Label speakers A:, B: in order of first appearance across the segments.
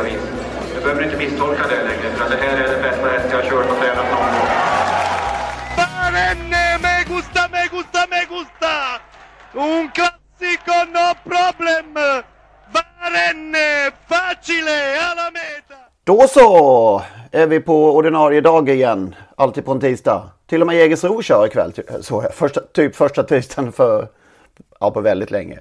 A: vis. Du behöver inte misstolka det längre, för det här är den bästa häst jag har kört och tränat någon gång.
B: Barenne, me gusta, me gusta, me gusta! Un classico, no problem! Barenne, facile, alla meta!
C: Då så är vi på ordinarie dag igen. Alltid på en tisdag. Till och med Jägersro kör ikväll. Så, första, typ första tisdagen för, ja, på väldigt länge.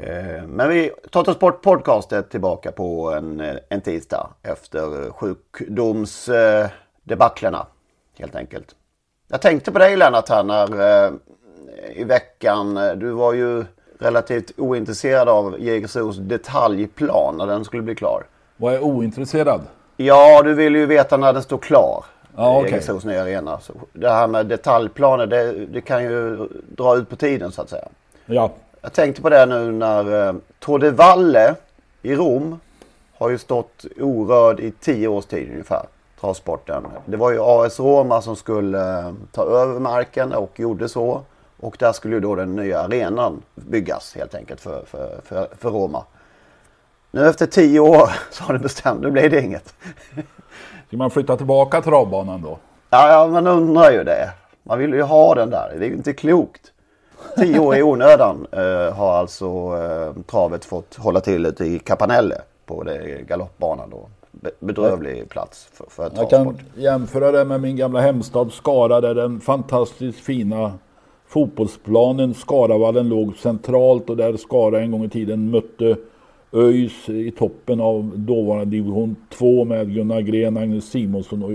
C: Eh, Men vi, Totosport Podcast är tillbaka på en, eh, en tisdag efter sjukdomsdebaclerna helt enkelt. Jag tänkte på dig Lennart här när, eh, i veckan. Du var ju relativt ointresserad av Jägersros detaljplan när den skulle bli klar.
D: Var jag ointresserad?
C: Ja, du vill ju veta när den står klar.
D: Ja, okej.
C: Jägersros nya arena. Så det här med detaljplaner, det, det kan ju dra ut på tiden så att säga.
D: Ja.
C: Jag tänkte på det nu när eh, Tour de Valle i Rom har ju stått orörd i tio års tid ungefär. Travsporten. Det var ju AS Roma som skulle eh, ta över marken och gjorde så. Och där skulle ju då den nya arenan byggas helt enkelt för, för, för, för Roma. Nu efter tio år så har det bestämt, nu blir det inget.
D: Ska man flytta tillbaka travbanan då?
C: Ja, ja, man undrar ju det. Man vill ju ha den där. Det är ju inte klokt. Tio år i onödan eh, har alltså eh, travet fått hålla till ute i Capanelle på det galoppbanan då. Be- bedrövlig plats för, för
D: Jag
C: travsport.
D: kan jämföra det med min gamla hemstad Skara där den fantastiskt fina fotbollsplanen Skaravallen låg centralt och där Skara en gång i tiden mötte ÖIS i toppen av dåvarande division 2 med Gunnar Gren, Agnes Simonsson och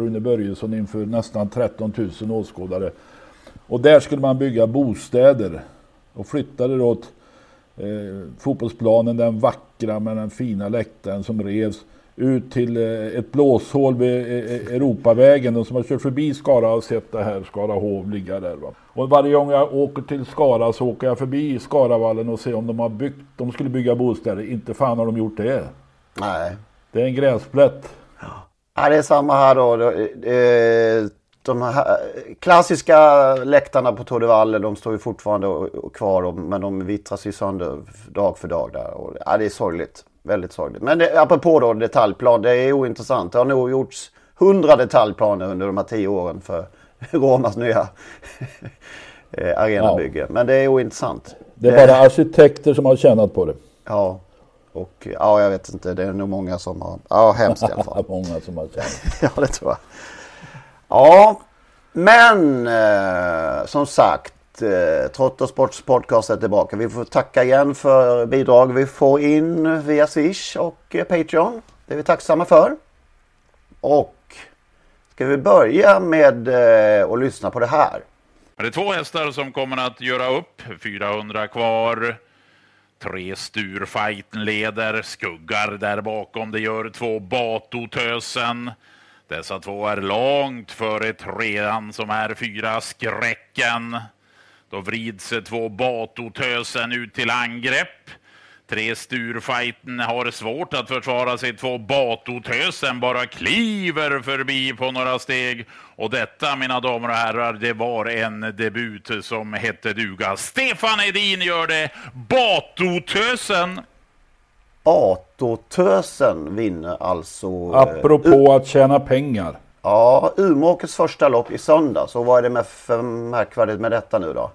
D: Rune Börjesson inför nästan 13 000 åskådare. Och där skulle man bygga bostäder och flyttade då t- eh, fotbollsplanen, den vackra med den fina läktaren som revs ut till eh, ett blåshål vid eh, eh, Europavägen. De som har kört förbi Skara har sett det här Skarahov ligga där. Va? Och varje gång jag åker till Skara så åker jag förbi Skaravallen och ser om de har byggt, de skulle bygga bostäder. Inte fan har de gjort det.
C: Nej.
D: Det är en gräsplätt.
C: Ja, det är samma här då. De här klassiska läktarna på Tour de Valle, de står ju fortfarande kvar. Men de vittras ju sönder dag för dag där. Och, ja, det är sorgligt. Väldigt sorgligt. Men det, apropå då detaljplan, det är ointressant. Det har nog gjorts hundra detaljplaner under de här tio åren för Romas nya eh, arenabygge. Men det är ointressant.
D: Det är bara arkitekter som har tjänat på det.
C: Ja. Och ja, jag vet inte. Det är nog många som har... Ja, hemskt i alla fall.
D: Många som har tjänat.
C: ja, det tror jag. Ja, men eh, som sagt. Eh, Trottosports podcast är tillbaka. Vi får tacka igen för bidrag vi får in via Swish och eh, Patreon. Det är vi tacksamma för. Och ska vi börja med eh, att lyssna på det här.
E: Det är två hästar som kommer att göra upp. 400 kvar. Tre Sturfighten leder. Skuggar där bakom. Det gör två Batotösen. Dessa två är långt före trean som är fyra Skräcken. Då vrids två Batotösen ut till angrepp. Tre Sturfighten har svårt att försvara sig. Två Batotösen bara kliver förbi på några steg. Och detta, mina damer och herrar, det var en debut som hette duga. Stefan Edin gör det. Batotösen.
C: Batotösen vinner alltså... eh,
D: Apropå att tjäna pengar.
C: Ja, Umeåkers första lopp i söndag. Så vad är det med för märkvärdigt med detta nu då?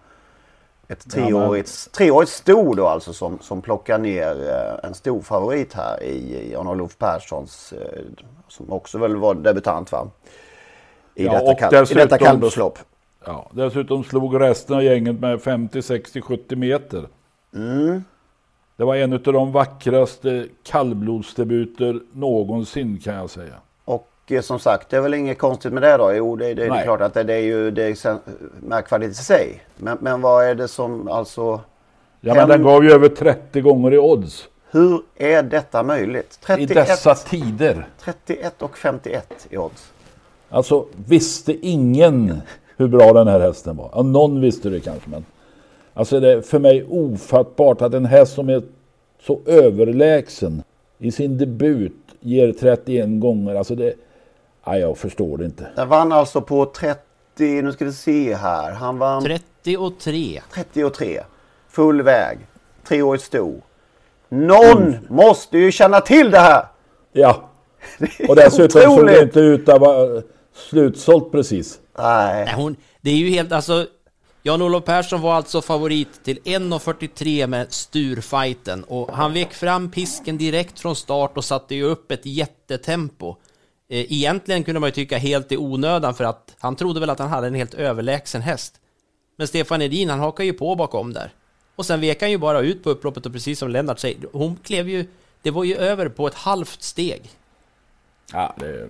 C: Ett treårigt, treårigt sto då alltså som, som plockar ner eh, en stor favorit här i Jan-Olof Perssons, eh, som också väl var debutant va? I
D: Ja,
C: detta,
D: och
C: kall, i
D: dessutom-
C: detta kallblodslopp.
D: Ja, dessutom slog resten av gänget med 50, 60, 70 meter.
C: Mm.
D: Det var en av de vackraste kallblodsdebuter någonsin kan jag säga.
C: Och eh, som sagt, det är väl inget konstigt med det då? Jo, det, det, det är klart att det, det är ju det är märkvärdigt i sig. Men, men vad är det som alltså...
D: Ja, men den gav ju över 30 gånger i odds.
C: Hur är detta möjligt?
D: I
C: 31,
D: dessa tider.
C: 31 och 51 i odds.
D: Alltså visste ingen hur bra den här hästen var. Ja, någon visste det kanske men. Alltså det är för mig ofattbart att en häst som är så överlägsen i sin debut ger 31 gånger. Alltså det... Nej, jag förstår det inte.
C: Den vann alltså på 30, nu ska vi se här. Han vann
F: 33.
C: 33. Full väg. Treårigt sto. Någon måste ju känna till det här!
D: Ja.
C: Det är
D: Och dessutom såg det inte ut att vara slutsålt precis.
C: Nej.
F: Nej, hon, det är ju helt, alltså Jan-Olof Persson var alltså favorit till 1.43 med Sturfighten och han vek fram pisken direkt från start och satte ju upp ett jättetempo. Eh, egentligen kunde man ju tycka helt i onödan för att han trodde väl att han hade en helt överlägsen häst. Men Stefan Edin han hakar ju på bakom där. Och sen vek han ju bara ut på upploppet och precis som Lennart säger, hon klev ju, det var ju över på ett halvt steg.
D: Ja, det...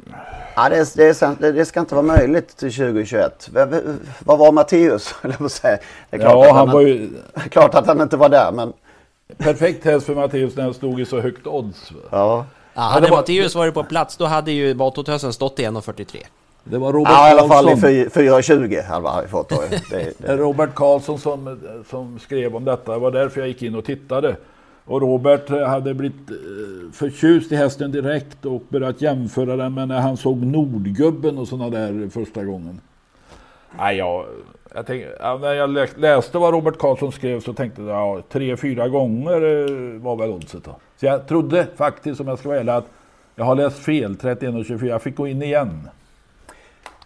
C: Ja, det, det, det, det ska inte vara möjligt till 2021. V- v- Vad var Matteus? Det är klart,
D: Ja,
C: att
D: han var ju
C: klart att han inte var där, men
D: perfekt häst för Matteus när han stod i så högt odds.
C: ja.
F: Ja, hade
D: var-
F: Matteus varit på plats då hade ju Batotösen stått i 1.43.
D: Det var Robert
C: ja, i alla fall i
D: Karlsson.
C: fy- 4,20 hade han fått då. Det, det.
D: Robert Karlsson som, som skrev om detta. Det var därför jag gick in och tittade. Och Robert hade blivit eh, förtjust i hästen direkt och börjat jämföra den med när han såg Nordgubben och sådana där första gången. Nej, jag, jag tänkte, ja, när jag lä- läste vad Robert Karlsson skrev så tänkte jag ja, tre, fyra gånger eh, var väl oddset då. Så jag trodde faktiskt, om jag ska vara ärlig, att jag har läst fel, 31 och 24. Jag fick gå in igen.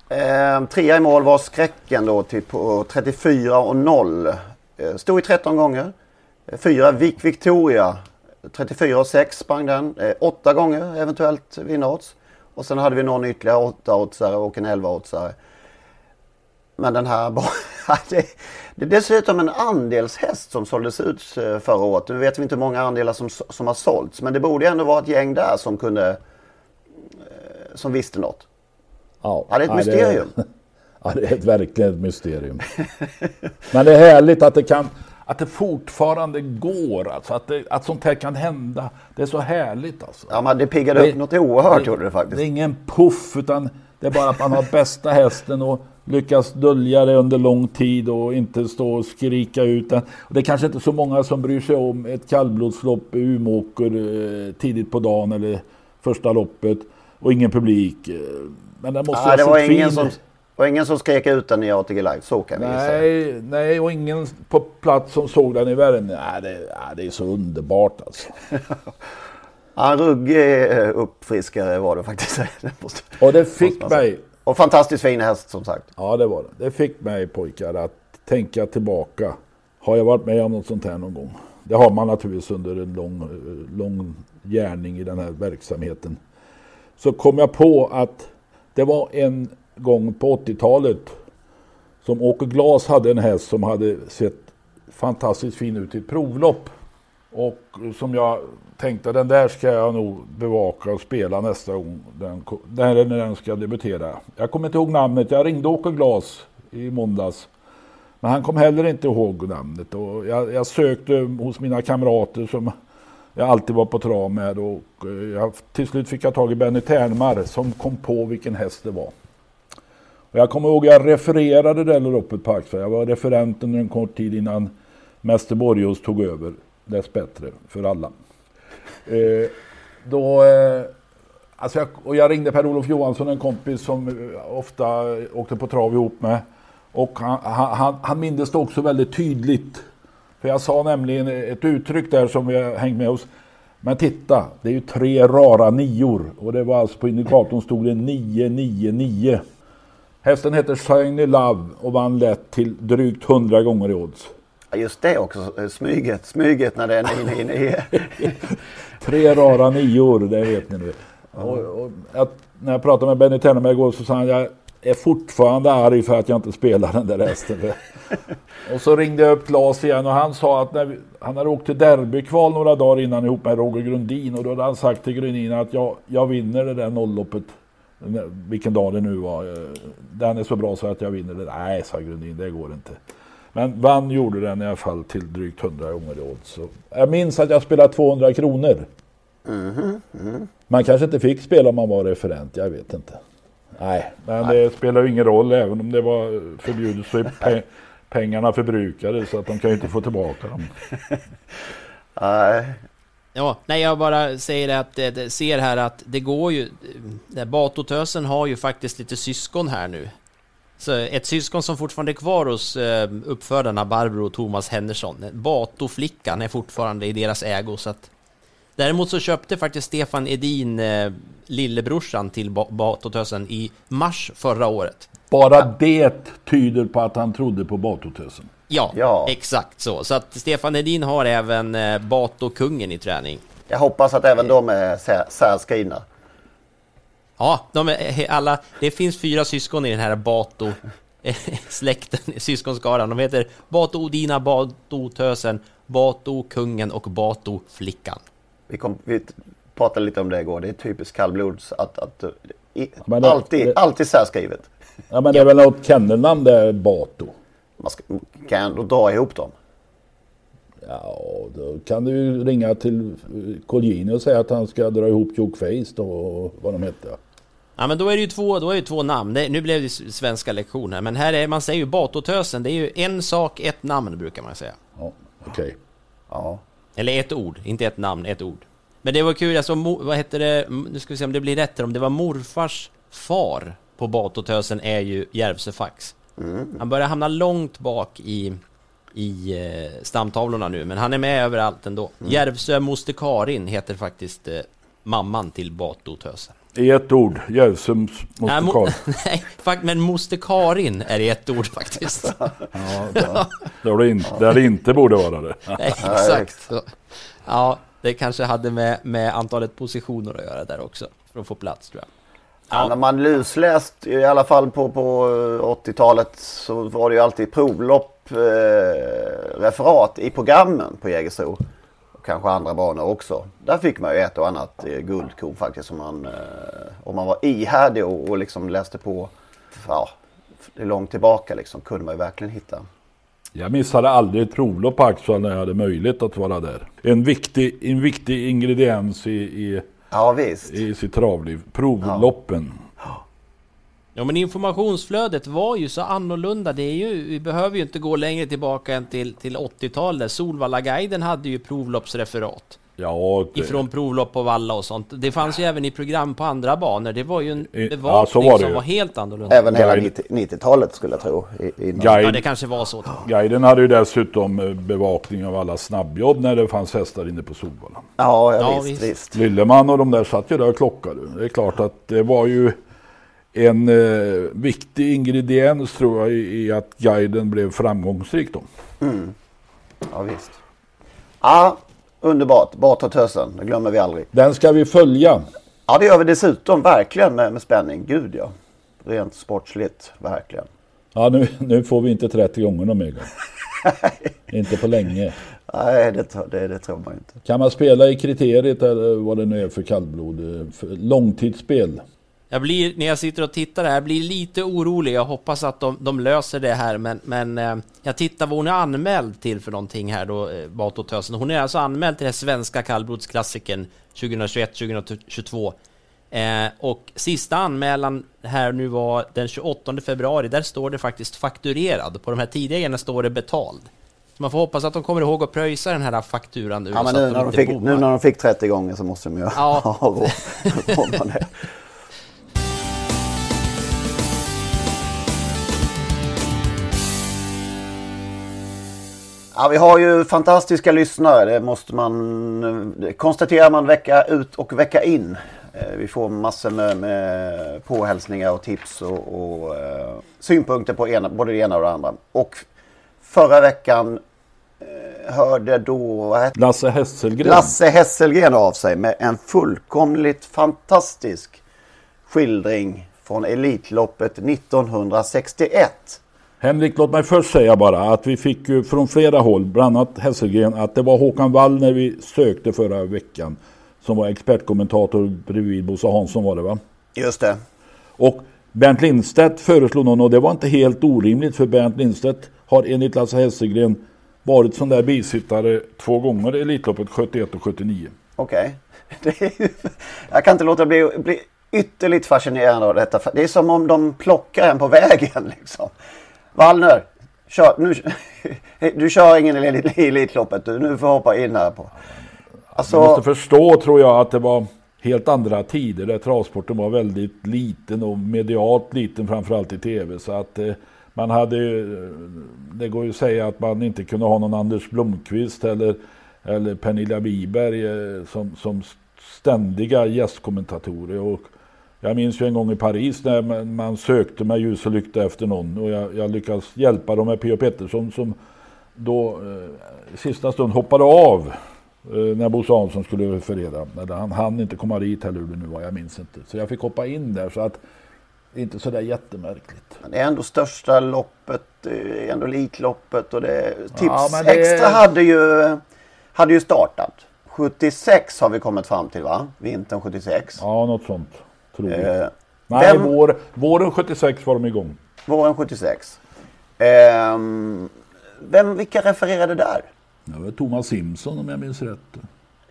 C: Eh, trea i mål var skräcken då till på 34 och 0. Eh, stod i 13 gånger. Fyra Vik Victoria. 34 och 6 sprang den. Eh, åtta gånger eventuellt vinnarodds. Och sen hade vi någon ytterligare 8-oddsare och en 11-oddsare. Men den här bara... det, det är dessutom en andelshäst som såldes ut eh, förra året. Nu vet vi inte hur många andelar som, som har sålts. Men det borde ändå vara ett gäng där som kunde... eh, Som visste något.
D: Ja,
C: Ja, det är ett mysterium.
D: ja, det är ett, verkligen ett mysterium. Men det är härligt att det kan att det fortfarande går, alltså att, det, att sånt här kan hända. Det är så härligt alltså.
C: Ja, men det piggade upp något oerhört gjorde det faktiskt.
D: Det är ingen puff utan det är bara att man har bästa hästen och lyckas dölja det under lång tid och inte stå och skrika ut den. Det är kanske inte så många som bryr sig om ett kallblodslopp i Umeåker eh, tidigt på dagen eller första loppet och ingen publik. eh, Men den måste
C: Ja,
D: ha
C: det var ingen
D: fin
C: som, det var ingen som skrek ut den i ATG Live, så kan vi säga.
D: Nej, nej, och ingen på plats som såg den i världen. Nej, det, ja, det är så underbart alltså.
C: Ja, ruggig eh, uppfriskare var det faktiskt. Det måste-
D: Och det fick mig,
C: Och fantastiskt fin häst som sagt.
D: ja det var det. Det fick mig pojkar att tänka tillbaka. Har jag varit med om något sånt här någon gång? Det har man naturligtvis under en lång, eh, lång gärning i den här verksamheten. Så kom jag på att det var en gång på 80-talet som Åke Glas hade en häst som hade sett fantastiskt fin ut i ett provlopp. Och som jag tänkte den där ska jag nog bevaka och spela nästa gång den, ko- när när den ska debutera. Jag kommer inte ihåg namnet. Jag ringde Åke Glas i måndags. Men han kom heller inte ihåg namnet. Och jag, jag sökte hos mina kamrater som jag alltid var på trav med. Och eh, jag, till slut fick jag tag i Benny Ternmar som kom på vilken häst det var. Och jag kommer ihåg jag refererade det där loppet på Axfärd. Jag var referent under en kort tid innan Mäster Borgås tog över. Dessbättre för alla. Eh, då, eh, alltså jag, och jag ringde Per-Olof Johansson, en kompis som eh, ofta åkte på trav ihop med. Och han, han, han, han mindes det också väldigt tydligt. För jag sa nämligen ett uttryck där som vi har hängt med oss. Men titta, det är ju tre rara nior. Och det var alltså på indikatorn stod det 999. Hästen heter Shiny Love och vann lätt till drygt 100 gånger i odds.
C: Just det också, smyget, smyget när det är inne i... Inne,
D: Tre rara nior, det vet ni nu. Och, och, att, när jag pratade med Benny Tenneberg igår så sa han jag är fortfarande arg för att jag inte spelar den där resten. och så ringde jag upp Claes igen och han sa att vi, han hade åkt till derbykval några dagar innan ihop med Roger Grundin och då hade han sagt till Grundin att jag, jag vinner det där nollloppet. Vilken dag det nu var. Den är så bra så att jag vinner det. Nej, sa Grundin, det går inte. Men vann gjorde den i alla fall till drygt 100 gånger i odds. Jag minns att jag spelade 200 kronor.
C: Mm, mm.
D: Man kanske inte fick spela om man var referent, jag vet inte. Nej, men Nej. det spelar ju ingen roll även om det var förbjudet så är pe pengarna förbrukade så att de kan ju inte få tillbaka dem.
C: Nej.
F: Ja, nej jag bara säger att det, ser här att det går ju. Batotösen har ju faktiskt lite syskon här nu. Så ett syskon som fortfarande är kvar hos eh, uppfödarna Barbro och Thomas Henderson. Batoflickan är fortfarande i deras ägo så att Däremot så köpte faktiskt Stefan Edin eh, lillebrorsan till Batotösen i mars förra året.
D: Bara det tyder på att han trodde på Batotösen.
F: Ja, ja, exakt så. Så att Stefan Edin har även eh, Batokungen i träning.
C: Jag hoppas att även de är särskrivna.
F: Ja, de är alla, det finns fyra syskon i den här Bato släkten, syskonskaran. De heter Bato Odina, Bato Tösen, Bato Kungen och Bato Flickan.
C: Vi, kom, vi pratade lite om det igår. Det är typiskt kallblods att, att i, det, alltid, det, alltid särskrivet.
D: Ja men det är väl något kennelnamn det Bato.
C: Man ska, kan ändå dra ihop dem.
D: Ja, då kan du ju ringa till Colgjini och säga att han ska dra ihop Jokeface då, och vad de heter.
F: Ja men då är det ju två, då är det två namn. Det, nu blev det svenska lektioner. Men här är, man säger ju Batotösen. Det är ju en sak, ett namn brukar man säga.
D: Ja, okej. Okay.
C: Ja.
F: Eller ett ord, inte ett namn, ett ord. Men det var kul, alltså, vad hette det, nu ska vi se om det blir rätt om det var morfars far på Batotösen är ju Järvsöfax. Mm. Han börjar hamna långt bak i, i eh, stamtavlorna nu, men han är med överallt ändå. Mm. Järvsö Moster Karin heter faktiskt eh, mamman till Batotösen.
D: I ett ord, Järvsöms moster
F: Nej, Karin. Nej, men moster Karin är i ett ord faktiskt.
D: ja, ja. Där, det inte, där det inte borde vara det.
F: Nej, exakt. Ja, det kanske hade med, med antalet positioner att göra där också. För att få plats tror jag.
C: Ja. När man lusläst, i alla fall på, på 80-talet, så var det ju alltid provlopp, eh, referat i programmen på Jägersro kanske andra banor också. Där fick man ju ett och annat eh, guldkorn faktiskt. Om man, eh, om man var ihärdig och, och liksom läste på ja, långt tillbaka liksom, kunde man ju verkligen hitta.
D: Jag missade aldrig ett provlopp på Axel när jag hade möjlighet att vara där. En viktig, en viktig ingrediens i, i,
C: ja, visst.
D: i sitt travliv. Provloppen. Ja.
F: Ja men informationsflödet var ju så annorlunda. Det är ju, vi behöver ju inte gå längre tillbaka än till, till 80-talet. Solvalla-guiden hade ju provloppsreferat.
D: Ja,
F: det... Ifrån provlopp på Valla och sånt. Det fanns ju även i program på andra banor. Det var ju en bevakning ja, var som var helt annorlunda.
C: Även hela 90-talet skulle jag tro.
F: Guide... Ja, det kanske var så.
D: Guiden hade ju dessutom eh, bevakning av alla snabbjobb när det fanns hästar inne på Solvalla.
C: Ja, ja, ja visst, visst.
D: Lilleman och de där satt ju där och klockade. Det är klart att det var ju en eh, viktig ingrediens tror jag i att guiden blev framgångsrik då.
C: Mm. Ja visst. Ja, underbart. Bata tösen, det glömmer vi aldrig.
D: Den ska vi följa.
C: Ja, det gör vi dessutom verkligen med, med spänning. Gud ja. Rent sportsligt, verkligen.
D: Ja, nu, nu får vi inte 30 gånger någon mer Inte på länge.
C: Nej, det, det, det, tror man inte.
D: Kan man spela i kriteriet eller vad det nu är för kallblod? För långtidsspel?
F: Jag blir, när jag sitter och tittar här, blir lite orolig. Jag hoppas att de, de löser det här, men, men eh, jag tittar vad hon är anmäld till för någonting här då, eh, Bato Tösen. Hon är alltså anmäld till den svenska kallblodsklassikern 2021-2022. Eh, och sista anmälan här nu var den 28 februari. Där står det faktiskt fakturerad. På de här tidigare står det betald. Så man får hoppas att de kommer ihåg att pröjsa den här fakturan nu.
C: Ja, men nu, när de fick, nu när de fick 30 gånger så måste de ju ja. ha råd Ja, vi har ju fantastiska lyssnare. Det måste man det konstaterar man vecka ut och vecka in. Eh, vi får massor med, med påhälsningar och tips och, och uh, synpunkter på ena, både det ena och det andra. Och förra veckan eh, hörde då
D: Lasse Hesselgren.
C: Lasse Hesselgren av sig med en fullkomligt fantastisk skildring från Elitloppet 1961.
D: Henrik, låt mig först säga bara att vi fick ju från flera håll, bland annat Hesselgren, att det var Håkan Wallner vi sökte förra veckan. Som var expertkommentator bredvid Bosse Hansson var det va?
C: Just det.
D: Och Bernt Lindstedt föreslog någon och det var inte helt orimligt för Bernt Lindstedt har enligt Lasse Hesselgren varit sån där bisittare två gånger i Elitloppet 71 och 79.
C: Okej. Okay. Jag kan inte låta bli, bli ytterligt fascinerad av detta. Det är som om de plockar en på vägen liksom. Wallner, kör, nu, du kör ingen i Elitloppet. Du, nu får hoppa in här på.
D: Alltså... Du måste förstå tror jag att det var helt andra tider där travsporten var väldigt liten och medialt liten framförallt i tv. Så att eh, man hade eh, det går ju att säga att man inte kunde ha någon Anders Blomqvist eller, eller Pernilla Wiberg eh, som, som ständiga gästkommentatorer. Och jag minns ju en gång i Paris när man sökte med ljus och lykta efter någon och jag, jag lyckades hjälpa dem med P.O. Pettersson som då eh, sista stund hoppade av eh, när Bosse Hansson skulle. Eller han hann inte komma dit heller hur det nu var, jag minns inte. Så jag fick hoppa in där så att det är inte sådär jättemärkligt.
C: Men det är ändå största loppet, det är ändå Elitloppet och det Tips ja, det... Extra hade ju, hade ju startat. 76 har vi kommit fram till va? Vintern 76.
D: Ja, något sånt. Tror jag. Eh, Nej, vem... vår, våren 76 var de igång.
C: Våren 76. Eh, vem, vilka refererade där?
D: Det var Thomas Simpson om jag minns rätt.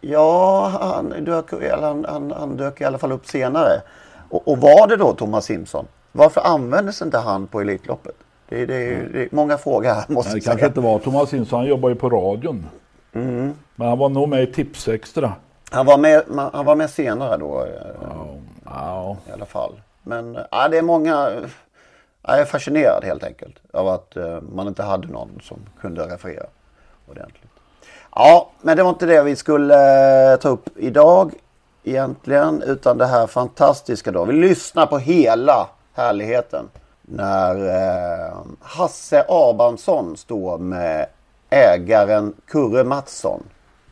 C: Ja, han dök, han, han, han dök i alla fall upp senare. Och, och, var det då Thomas Simpson? Varför användes inte han på Elitloppet? Det, det, det, det är många frågor här måste
D: Nej, Det kanske inte var Thomas Simpson, han jobbar ju på radion. Mm. Men han var nog med i Tipsextra.
C: Han var med, han var med senare då. Ja, ja. I alla fall. Men ja, det är många... Jag är fascinerad helt enkelt av att uh, man inte hade någon som kunde referera ordentligt. Ja, men det var inte det vi skulle uh, ta upp idag egentligen. Utan det här fantastiska då. Vi lyssnar på hela härligheten. När uh, Hasse Abrahamsson står med ägaren Kurre Mattsson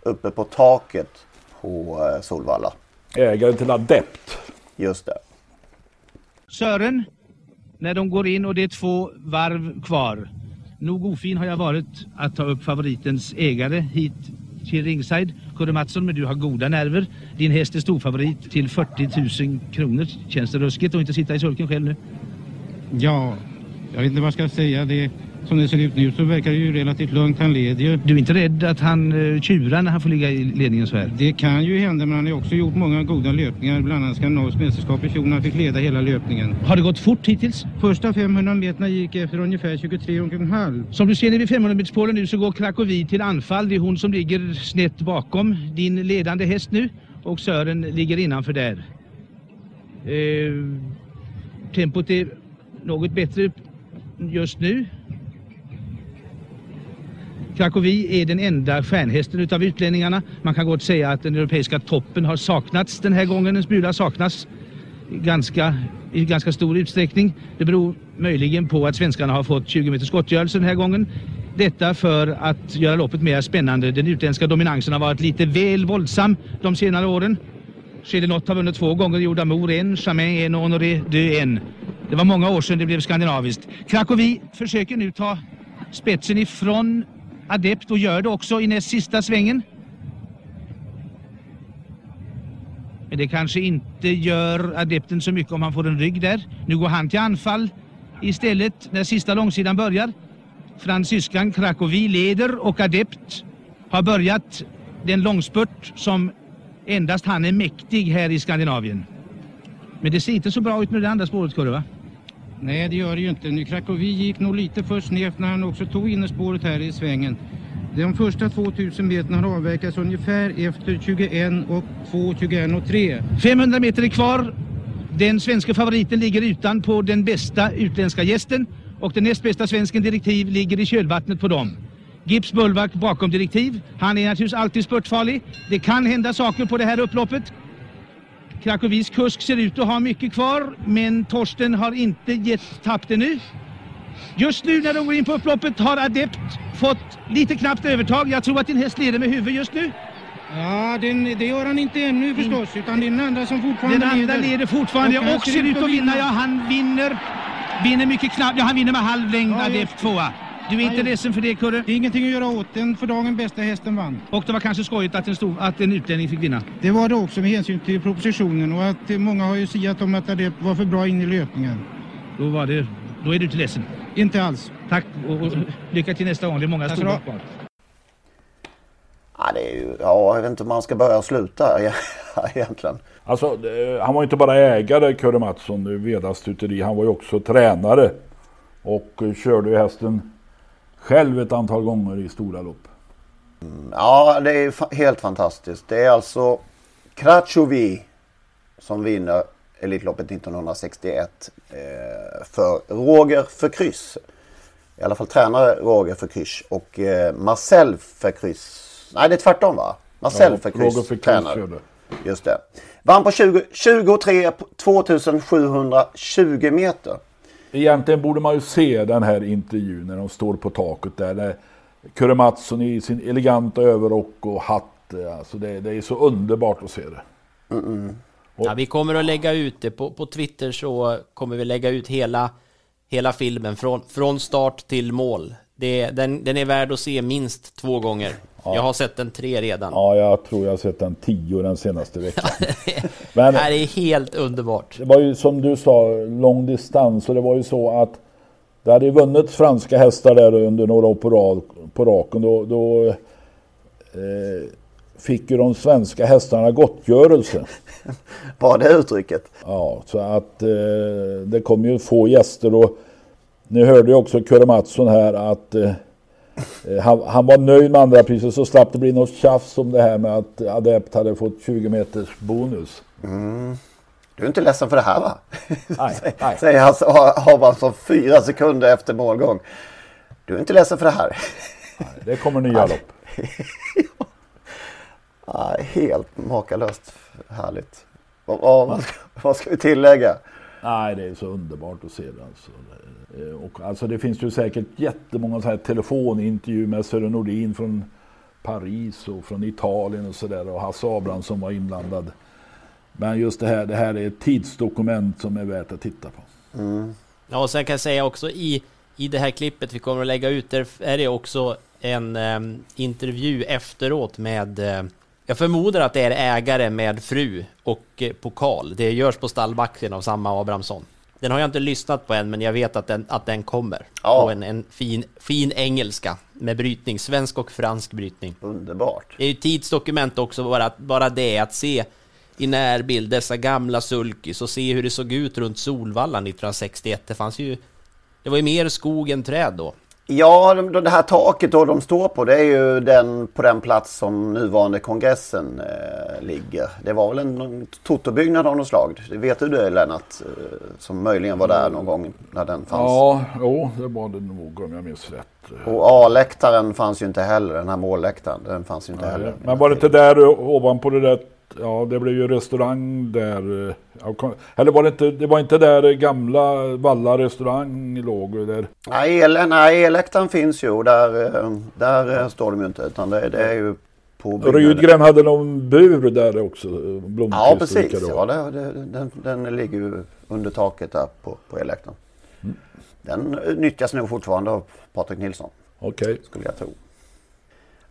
C: uppe på taket på Solvalla.
D: Ägaren till Adept.
C: Just det.
G: Sören, när de går in och det är två varv kvar. Nog ofin har jag varit att ta upp favoritens ägare hit till ringside. Kurre Mattsson, men du har goda nerver. Din häst är storfavorit till 40 000 kronor. Känns det ruskigt att inte sitta i sulken själv nu?
H: Ja, jag vet inte vad jag ska säga. Det som det ser ut nu så verkar det ju relativt lugnt. Han leder ju.
G: Du är inte rädd att han uh, tjurar när han får ligga i ledningen så här?
H: Det kan ju hända men han har också gjort många goda löpningar. Bland annat Skandinavisk mästerskap i fjol när han fick leda hela löpningen.
G: Har det gått fort hittills?
H: Första 500 meterna gick efter ungefär 23 och en halv.
G: Som du ser vid 500 meterspålen nu så går Krakowi till anfall. Det är hon som ligger snett bakom din ledande häst nu. Och Sören ligger innanför där. Uh, tempot är något bättre just nu. Krakowi är den enda stjärnhästen utav utlänningarna. Man kan gott säga att den europeiska toppen har saknats den här gången. En smula saknas ganska, i ganska stor utsträckning. Det beror möjligen på att svenskarna har fått 20 meters gottgörelse den här gången. Detta för att göra loppet mer spännande. Den utländska dominansen har varit lite väl våldsam de senare åren. Chelinott har vunnit två gånger, Jordamour en, Chamin en och Honoré de en. Det var många år sedan det blev skandinaviskt. Krakowi försöker nu ta spetsen ifrån adept och gör det också i näst sista svängen. Men det kanske inte gör adepten så mycket om han får en rygg där. Nu går han till anfall istället när sista långsidan börjar. Fransyskan Krakowi leder och adept har börjat den långspurt som endast han är mäktig här i Skandinavien. Men det ser inte så bra ut med det andra spåret, Kurre va?
H: Nej, det gör det ju inte. Krakowi gick nog lite för snävt när han också tog innerspåret här i svängen. De första 2000 meterna har avverkats ungefär efter 21 och 2, 21 och 3.
G: 500 meter är kvar. Den svenska favoriten ligger utan på den bästa utländska gästen och den näst bästa svensken direktiv ligger i kölvattnet på dem. Gips Bullback bakom direktiv. Han är naturligtvis alltid spurtfarlig. Det kan hända saker på det här upploppet. Krakowisk kusk ser ut att ha mycket kvar, men Torsten har inte gett tapp det nu. Just nu när de går in på upploppet har Adept fått lite knappt övertag. Jag tror att din häst leder med huvud just nu.
H: Ja, den, det gör han inte ännu förstås, utan det är den andra som fortfarande
G: Den andra
H: leder.
G: leder fortfarande
H: Och
G: och ser ut att vinna. Ja, han vinner. Vinner mycket knappt. Ja, han vinner med halv längd,
H: Ja,
G: Adept tvåa. Du är inte ledsen för det, Kurre?
H: Det är ingenting att göra åt. Den för dagen bästa hästen vann.
G: Och det var kanske skojigt att en, stor, att en utlänning fick vinna.
H: Det var det också med hänsyn till propositionen och att många har ju siat om att det var för bra in i löpningen.
G: Då, var det, då är du inte ledsen.
H: Inte alls.
G: Tack och, och lycka till nästa gång. Det är många stora kvar.
C: Ja, det är ju, ja, jag vet inte om man ska börja och sluta egentligen.
D: Alltså, han var inte bara ägare, Kurre Mattsson, Vedas stuteri. Han var ju också tränare. Och eh, körde ju hästen själv ett antal gånger i stora lopp.
C: Ja, det är fa- helt fantastiskt. Det är alltså Krachovi som vinner Elitloppet 1961 eh, för Roger Förkryss. I alla fall tränare Roger Förkryss och eh, Marcel Förkryss. Nej, det är tvärtom va? Marcel
D: Ja,
C: Förkryss tränare.
D: körde.
C: Just det. Vann på 20, 23 på 2720 meter.
D: Egentligen borde man ju se den här intervjun när de står på taket där. där Kurre Mattsson i sin eleganta överrock och hatt. eh, Alltså det, det är så underbart att se det.
F: Ja, vi kommer att lägga ut det på, på Twitter så kommer vi lägga ut hela, hela filmen från, från start till mål. Det, den, den är värd att se minst två gånger. Jag har sett den tre redan.
D: Ja, jag tror jag har sett den tio den senaste veckan. Men
F: det här är helt underbart.
D: det var ju som du sa, lång distans. Och det var ju så att det hade ju vunnits franska hästar där under några år på, rad, på raken. Då, då eh, fick ju de svenska hästarna gottgörelse.
C: Var det uttrycket?
D: Ja, så att eh, det kom ju få gäster och ni hörde ju också Kurre Mattsson här att eh, han, han var nöjd med andra priset så slapp det bli något tjafs om det här med att Adept hade fått 20 meters bonus.
C: Mm. Du är inte ledsen för det här va?
D: Nej, nej.
C: Säger alltså Abrahamsson fyra sekunder efter målgång. Du är inte ledsen för det här?
D: Det kommer nya lopp.
C: Ja, helt makalöst härligt. Vad, vad, vad ska vi tillägga?
D: Nej, det är så underbart att se det. Alltså. Eh, Och, alltså det finns ju säkert jättemånga så här telefonintervjuer med Sören Nordin från Paris och från Italien och sådär. Och Hasse Abrahamsson var inblandad. Men just det här, det här är ett tidsdokument som är värt att titta på.
F: Ja, och sen kan jag säga också i, i det här klippet vi kommer att lägga ut, där är det också en ehm, intervju efteråt med eh, jag förmodar att det är ägare med fru och eh, pokal. Det görs på stallbacken av samma Abrahamsson. Den har jag inte lyssnat på än, men jag vet att den, att den kommer.
C: Ja.
F: På en, en fin, fin engelska med brytning, svensk och fransk brytning.
C: Underbart.
F: Det är ju tidsdokument också, bara, bara det att se i närbild dessa gamla sulkis och se hur det såg ut runt Solvalla 1961. Det fanns ju... Det var ju mer skog än träd då.
C: Ja, de- det här taket då de står på det är ju den, på den plats som nuvarande kongressen eh, ligger. Det var väl en, totobyggnad av något slag. Det vet du det Lennart? Eh, som möjligen var där någon gång när den fanns.
D: Ja, jo, det var det nog om jag minns rätt.
C: Och A-läktaren fanns ju inte heller, den här målläktaren. Den fanns ju inte heller.
D: Men var det inte där ovanpå det där, ja det blev ju restaurang där. eh, Eller var det inte, det var inte där gamla Valla restaurang låg där?
C: Nej, el, nej E-läktaren finns ju där, eh, där eh, står de ju inte. Utan det, det är ju på byggnaden.
D: Rydgren hade någon bur där också. Blomqvist
C: Ja, precis. Ja, det, det, den, den ligger ju under taket där på, på E-läktaren. Den eh, nyttjas nog fortfarande av Patrik Nilsson.
D: Okej.
C: Skulle jag tro.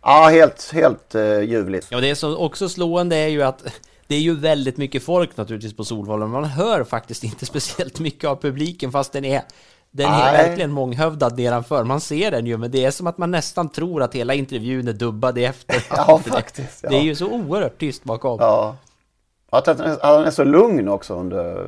C: Ja, helt, helt uh, ljuvligt.
F: Ja, det som också slående är ju att det är ju väldigt mycket folk naturligtvis på Solvalla, men man hör faktiskt inte speciellt mycket av publiken fast den är den är
C: Nej.
F: verkligen månghövdad nedanför. Man ser den ju, men det är som att man nästan tror att hela intervjun är dubbad i efterhand.
C: Ja, faktiskt. Ja.
F: Det är ju så oerhört tyst bakom.
C: Ja. Att han är- så lugn också under,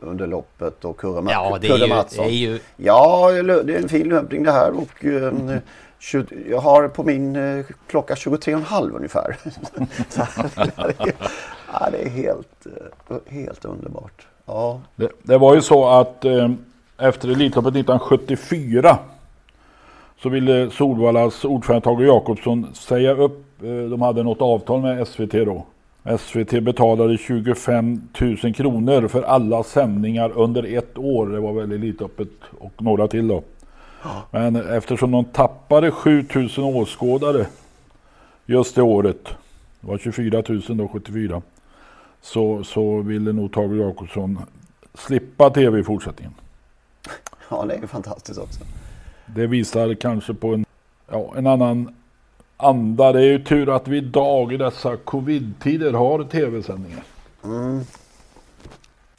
C: under loppet och Kurre,
F: Ja, det är ju- det är ju-
C: Ja, det är en fin löpning det här och eh, 20 jag har på min eh, klocka 23,5 ungefär. Så här, det är- ja, det är helt, eh, helt underbart. Ja.
D: Det, det var ju så att eh, efter Elitloppet 1974 så ville Solvallas ordförande Tage Jakobsson säga upp, eh, de hade något avtal med SVT då, SVT betalade 25 000 kronor för alla sändningar under ett år. Det var väldigt lite öppet och några till då. Men eftersom de tappade 7000 åskådare just det året, det var 24 000 då 74, så, så ville nog Tage Jakobsson slippa tv i fortsättningen.
C: Ja, det är ju fantastiskt också.
D: Det visar kanske på en, ja, en annan anda. Det är ju tur att vi idag i dessa covid-tider har tv-sändningar.
C: Mm.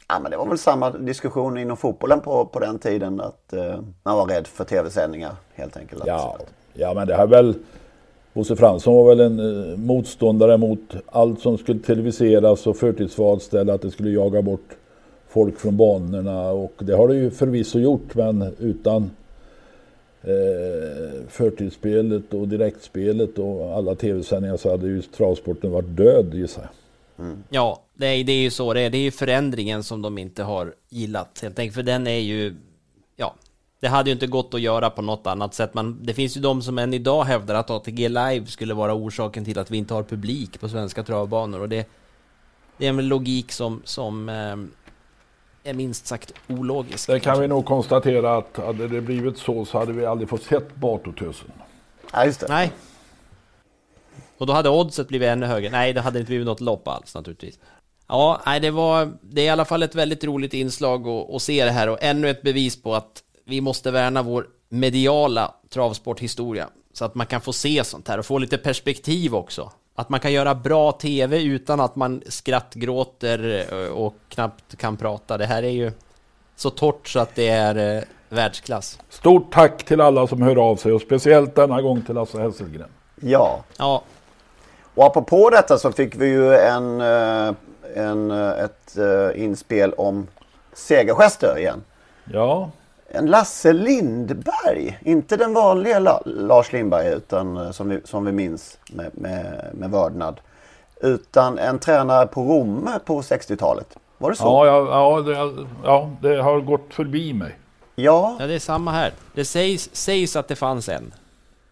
C: Ja, men det var väl samma diskussion inom fotbollen på, på den tiden. Att eh, man var rädd för tv-sändningar helt enkelt.
D: Ja, ja men det här väl... Bosse Fransson var väl en eh, motståndare mot allt som skulle televiseras och förtidsvalställa. Att det skulle jaga bort folk från banorna. Och det har det ju förvisso gjort. Men utan eh, förtidsspelet och direktspelet och alla tv-sändningar så hade ju travsporten varit död gissar jag.
F: Mm. Ja, det är, det är ju så det är. Det är ju förändringen som de inte har gillat helt enkelt. För den är ju, ja, det hade ju inte gått att göra på något annat sätt. Men det finns ju de som än idag hävdar att ATG Live skulle vara orsaken till att vi inte har publik på svenska travbanor. Och det, det är en logik som, som eh, är minst sagt ologisk.
D: Det kan vi nog konstatera att hade det blivit så så hade vi aldrig fått sett Bartotösen.
C: Ja, just det.
F: Nej. Och då hade oddset blivit ännu högre. Nej, det hade inte blivit något lopp alls naturligtvis. Ja, nej, det var... Det är i alla fall ett väldigt roligt inslag att, att se det här och ännu ett bevis på att vi måste värna vår mediala travsporthistoria så att man kan få se sånt här och få lite perspektiv också. Att man kan göra bra tv utan att man skrattgråter eh, och knappt kan prata. Det här är ju så torrt så att det är eh, världsklass.
D: Stort tack till alla som hör av sig och speciellt denna gång till Lasse Hesselgren.
C: Ja.
F: Ja.
C: Och apropå detta så fick vi ju en, eh, en, ett inspel om segergester igen.
D: Ja.
C: En Lasse Lindberg, inte den vanliga La Lars Lindberg utan som vi, som vi minns med, med, med vördnad. Utan en tränare på Romme på 60-talet. Var det så?
D: Ja, ja, ja, det, ja, det har gått förbi mig.
C: Ja.
F: Ja, det är samma här. Det sägs, sägs att det fanns en.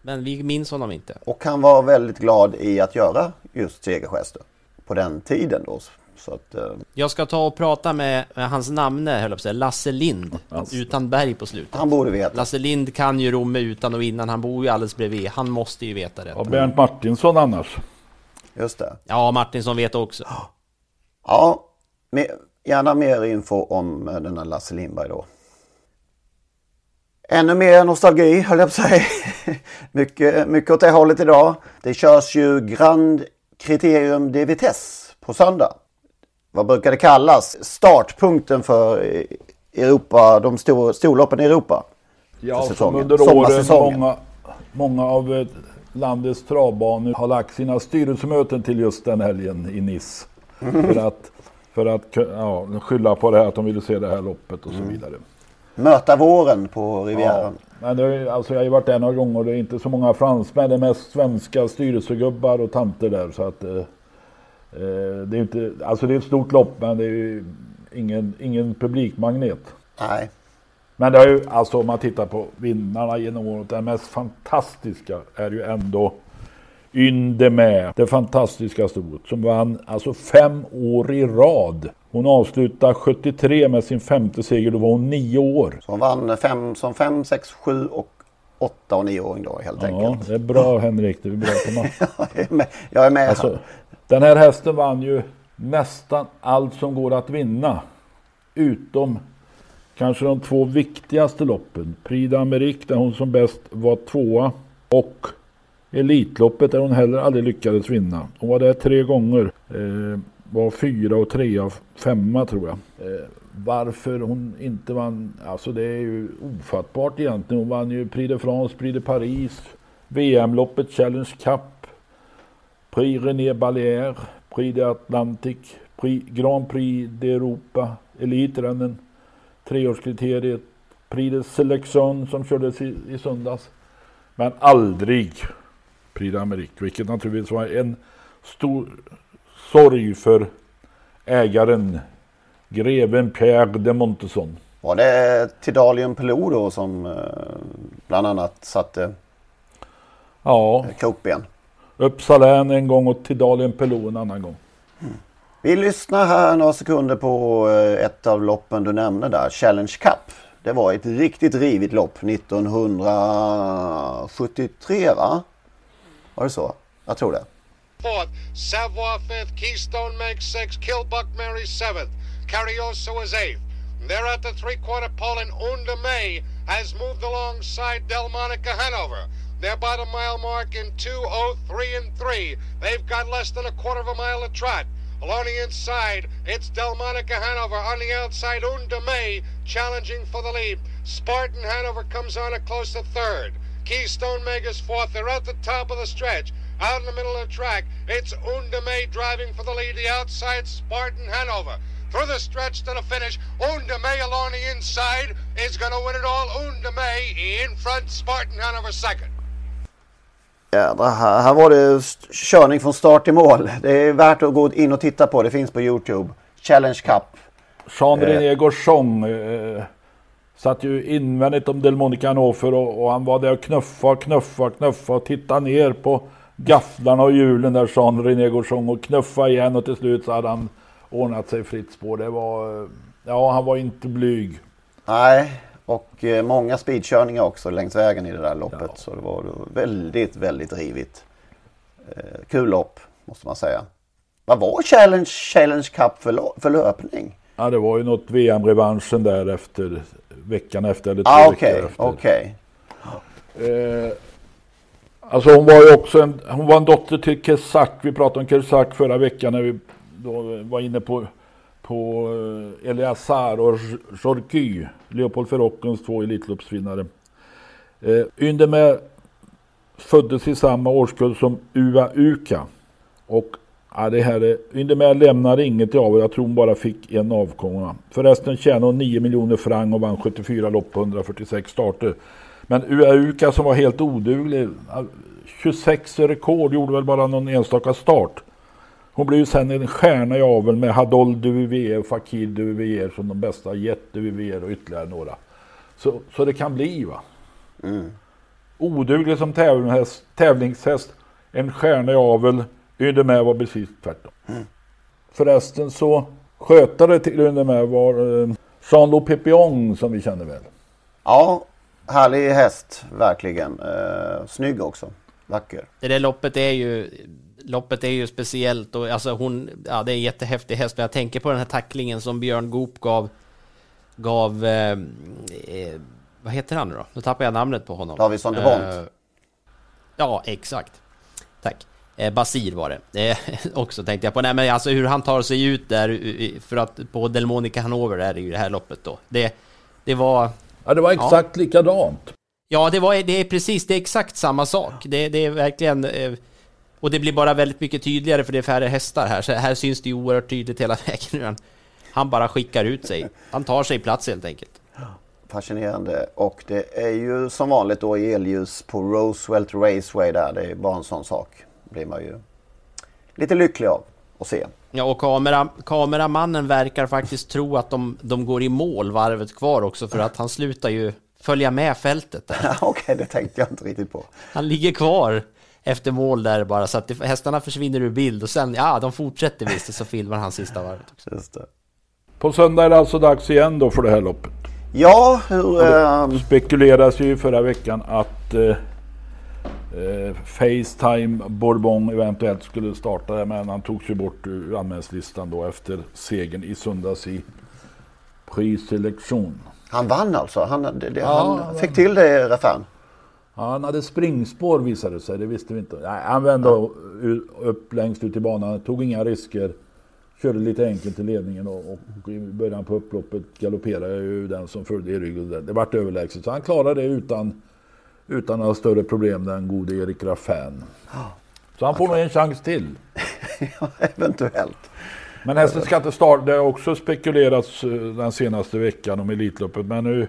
F: Men vi minns honom inte.
C: Och han var väldigt glad i att göra just segergester. På den tiden då. Så att, eh...
F: Jag ska ta och prata med, med hans namne, höll jag på att säga, Lasse Lind. Alltså. Utan berg på slutet.
C: Han borde veta.
F: Lasse Lind kan ju Romme utan och innan. Han bor ju alldeles bredvid. Han måste ju veta det.
D: Och Bernt Martinsson annars.
C: Just det.
F: Ja, Martinsson vet också.
C: Ja, med, gärna mer info om eh, denna Lasse Lindberg då. Ännu mer nostalgi höll jag på att säga. mycket, mycket åt det hållet idag. Det körs ju Grand Criterium de Vitesse på söndag. Vad brukar det kallas? Startpunkten för Europa, de stor, storloppen i Europa.
D: Ja, som under åren många, många av eh, landets travbanor har lagt sina styrelsemöten till just den helgen i Nice. Mm. För att, för att ja, skylla på det här att de ville se det här loppet och så
C: Mm. Möta våren på Rivieran.
D: Ja, men det, alltså jag har ju varit där några gånger och det är inte så många fransmän. Det är mest svenska styrelsegubbar och tanter där. Så att, eh, eh, det, är inte, alltså det är ett stort lopp men det är ju ingen, ingen publikmagnet.
C: Nej.
D: Men det är ju, alltså om man tittar på vinnarna genom året. Den mest fantastiska är ju ändå Yndemä. Det fantastiska stoet som vann alltså fem år i rad. Hon avslutade 73 med sin femte seger. Då var hon nio år.
C: Så hon vann fem, som 5, 6, 7 och 8 och 9-åring då helt
D: Ja,
C: enkelt.
D: det är bra Henrik. Du är bra på matte.
C: Jag är med, jag är med
D: Alltså, den här hästen vann ju nästan allt som går att vinna. Utom kanske de två viktigaste loppen. Prix d'Amérique där hon som bäst var tvåa. Och Elitloppet där hon heller aldrig lyckades vinna. Hon var där tre gånger. Eh, var fyra och trea, femma tror jag. Eh, varför hon inte vann, alltså det är ju ofattbart egentligen. Hon vann ju Prix de France, Prix de Paris, VM-loppet, Challenge Cup, Prix René Ballière. Prix de Atlantic. Prix, Grand Prix d'Europa, Elitrennen, treårskriteriet, Prix de Selection som kördes i, i söndags. Men aldrig Prix d'Amérique, vilket naturligtvis var en stor sorg för ägaren, greven Pierre de Montesson.
C: Var det Tidalium Pelou då som eh, bland annat satte
D: Ja,
C: krokben?
D: Uppsala en gång och Tidalen Pelou en annan gång.
C: Vi lyssnar här några sekunder på eh, ett av loppen du nämnde där, Challenge Cup. Det var ett riktigt rivigt lopp 1973 va? Var det så? Jag tror det.
I: Fourth, Savoy fifth, Keystone makes sixth, Killbuck Mary seventh, Carrioso is eighth. They're at the three-quarter pole and Unda May has moved alongside Delmonica Hanover. They're by the mile mark in 2.03 and 3. They've got less than a quarter of a mile to trot. Along the inside, it's Delmonica Hanover. On the outside, Unda May challenging for the lead. Spartan Hanover comes on a close to third. Keystone Mega's fourth. They're at the top of the stretch. Out in the middle of the track, it's Unda May driving for the lead. The outside, Spartan Hanover. Through the stretch to the finish, Unda May along the inside is going to win it all. Unda May in front, Spartan Hanover second.
C: Jädrar, här, här var det körning från start till mål. Det är värt att gå in och titta på. Det finns på Youtube. Challenge Cup.
D: Jean-René Gauchon eh, satt ju invändigt om Delmonica Hannover och, och han var där och knuffa, knuffa, knuffa och tittade ner på gafflarna och hjulen där Jean-René Gauchon och knuffa igen och till slut så hade han ordnat sig fritt spår. Det var, eh, ja han var inte blyg.
C: Nej, och eh, många speedkörningar också längs vägen i det där loppet. Ja. Så det var väldigt, väldigt rivigt. Eh, kul lopp måste man säga. Vad var Challenge, Challenge Cup för, för löpning?
D: Ja, det var ju något VM-revanschen där efter veckan efter eller två
C: ah,
D: okay, veckor efter.
C: Okej,
D: eh, Alltså hon var ju också en, hon var en dotter till Kesak. Vi pratade om Kesak förra veckan när vi då var inne på på eh, Eleazar och Jorky, Leopold Ferrockens två Elitloppsvinnare. Eh, Yndemäe föddes i samma årskull som Ua Uka. Och ja, det här är, Yndemäe lämnade inget i avel, jag tror hon bara fick en avkomma. Förresten tjänade hon 9 miljoner franc och vann 74 lopp på 146 starter. Men Ua Uka som var helt oduglig, 26 rekord, gjorde väl bara någon enstaka start. Hon blev ju sen en stjärna i avel med Hadol Duvivier och Fakir Duvivier som de bästa. Jet Duvivier och ytterligare några. Så, så det kan bli va. Mm. Oduglig som tävlingshäst, tävlingshäst. En stjärna i avel. Ydemä var precis tvärtom. Mm. Förresten så skötare till Ydemä var eh, Jean-Loup Pepion som vi känner väl.
C: Ja, härlig häst verkligen. Eh, snygg också. Vacker.
F: Det där loppet är ju loppet är ju speciellt och alltså hon, ja det är en jättehäftig häst, men jag tänker på den här tacklingen som Björn Goop gav, gav, eh, eh, vad heter han nu då? Nu tappar jag namnet på honom.
C: Davidsson de Bont. Eh,
F: ja, exakt. Tack. Eh, Basir var det. Eh, också tänkte jag på. Nej men alltså hur han tar sig ut där, för att på Delmonica Hanover är det ju det här loppet då. Det, det var...
D: Ja, det var exakt ja. likadant.
F: Ja, det, var, det är precis, det är exakt samma sak. Det, det är verkligen... Eh, och det blir bara väldigt mycket tydligare för det är färre hästar här. Så här syns det ju oerhört tydligt hela vägen. Han bara skickar ut sig. Han tar sig plats helt enkelt.
C: Fascinerande. Och det är ju som vanligt då elljus på Roosevelt Raceway där. Det är bara en sån sak. blir man ju lite lycklig av att se.
F: Ja, och kamera, kameramannen verkar faktiskt tro att de, de går i mål varvet kvar också för att han slutar ju följa med fältet.
C: Okej, okay, det tänkte jag inte riktigt på.
F: Han ligger kvar efter mål där bara så att det, hästarna försvinner ur bild och sen, ja, de fortsätter visst och så filmar han sista varvet också. Just det.
D: På söndag är det alltså dags igen då för det här loppet.
C: Ja, hur...
D: Det ehm, spekuleras ju förra veckan att eh, eh, Facetime Bourbon eventuellt skulle starta där, men han togs ju bort ur anmälningslistan då efter segern i söndags i Prix Selection.
C: Han vann alltså? Han, det, det, ja, han fick till det, Raffan?
D: Ja, han hade springspår visade det sig, det visste vi inte. Nej, han vände ja. upp längst ut i banan, tog inga risker. Körde lite enkelt i ledningen och, och i början på upploppet galopperade ju den som följde i ryggen. Det, det vart överlägset. Så han klarade det utan, utan några större problem, den gode Erik Raffin. Ja. Så han får nog en chans till.
C: ja, eventuellt.
D: Men hästen ska inte starta. Det har också spekulerats eh, den senaste veckan om Elitloppet. Men nu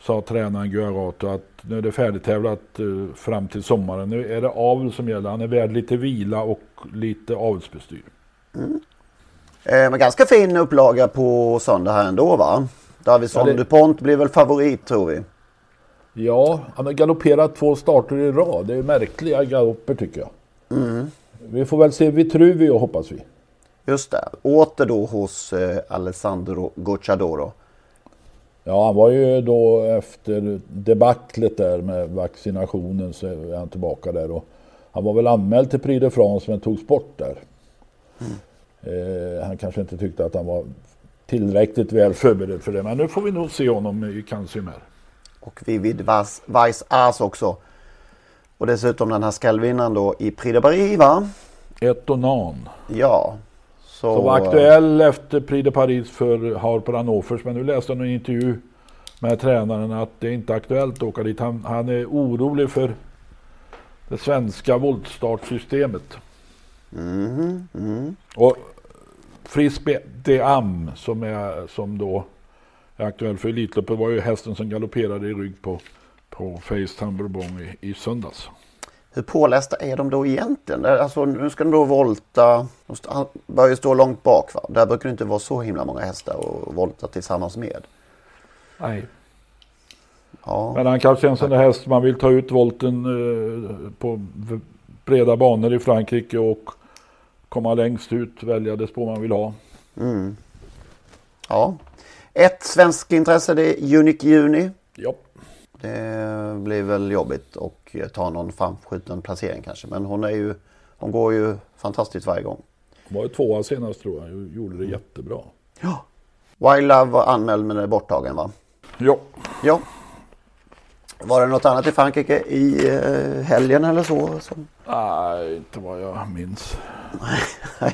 D: sa tränaren Guarato att nu är det färdigtävlat uh, fram till sommaren. Nu är det avel som gäller. Han är värd lite vila och lite avelsbestyr.
C: Mm. Eh, ganska fin upplaga på söndag här ändå va? Davidsson ja, det... DuPont blir väl favorit tror vi.
D: Ja, han har galopperat två starter i rad. Det är märkliga galopper tycker jag.
C: Mm.
D: Vi får väl se Vitruvio hoppas vi.
C: Just det. Åter då hos eh, Alessandro Gocciadoro.
D: Ja, han var ju då efter debaclet där med vaccinationen så är han tillbaka där. Och han var väl anmäld till Prix de France men togs bort där. Eh, han kanske inte tyckte att han var tillräckligt väl förberedd för det. Men nu får vi nog se honom i Cansimer.
C: Och Vivid Weiss As också. Och dessutom den här skallvinnaren då i Prix de Paris va?
D: Etonan.
C: Ja. Så,
D: Så var aktuell efter Prix de Paris för Harper Hannovers. Men nu läste jag en intervju med tränaren att det är inte aktuellt att åka dit. Han, han är orolig för det svenska voltstartsystemet.
C: Mhm, mhm.
D: Och Frisbee de Am som, är, som då aktuell för Elitloppet var ju hästen som galopperade i rygg på, på Facetime Bourbon i, i söndags.
C: Hur pålästa är de då egentligen? Alltså, nu ska de då volta. De börjar ju stå långt bak va? Där brukar det inte vara så himla många hästar att volta tillsammans med.
D: Nej.
C: Ja.
D: Men han kanske är en sån där häst man vill ta ut volten eh, på breda banor i Frankrike och komma längst ut, välja det spår man vill ha.
C: Mm. Ja. Ett svenskt intresse det är Unique Juni.
D: Ja.
C: Det blir väl jobbigt och ta någon framskjuten placering kanske. Men hon är ju, hon går ju fantastiskt varje gång.
D: Hon var ju tvåa senast tror jag, gjorde det jättebra.
C: Wild Love var anmäld men är borttagen va?
D: Ja.
C: Ja. Var det något annat i Frankrike i eh, helgen eller så? Som...
D: Nej, inte vad jag minns.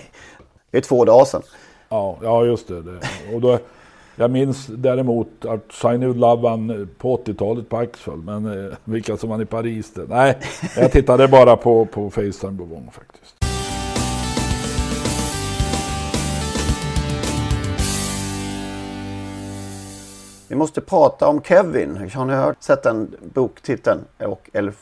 C: Det är två dagar sedan.
D: Ja, ja just det. det. Och då, jag minns däremot att Shiny Love vann på 80-talet på Axel. Men eh, vilka som vann i Paris det. Nej, jag tittade bara på, på Facetime Bourbon faktiskt.
C: Vi måste prata om Kevin. Har ni hört, sett den boktiteln? Och, eller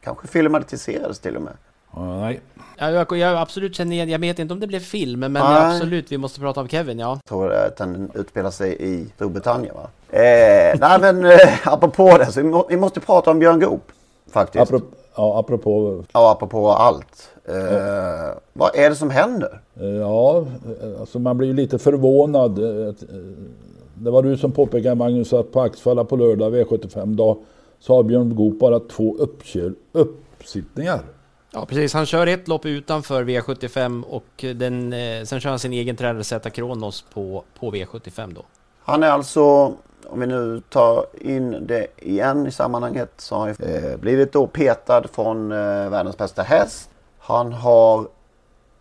C: kanske filmatiserades till och med
D: nej.
F: Ja, jag, jag absolut känner igen, jag vet inte om det blev film, men absolut, vi måste prata om Kevin, ja.
C: Jag tror att den utspelar sig i Storbritannien va? Eh, nej men eh, apropå det, så vi, må, vi måste prata om Björn Goop. Faktiskt.
D: Apropå, ja, apropå...
C: Ja, apropå allt. Eh, vad är det som händer?
D: Eh, Ja, eh, alltså man blir ju lite förvånad. Eh, Det var du som påpekade Magnus att på Axfalla på lördag V75-dag så har Björn Goop bara två uppkör, uppsittningar.
F: Ja, precis. Han kör ett lopp utanför V75 och den, eh, sen kör han sin egen tränare Zeta Kronos på, på V75 då.
C: Han är alltså, om vi nu tar in det igen i sammanhanget, så har han eh, blivit då petad från eh, världens bästa häst. Han har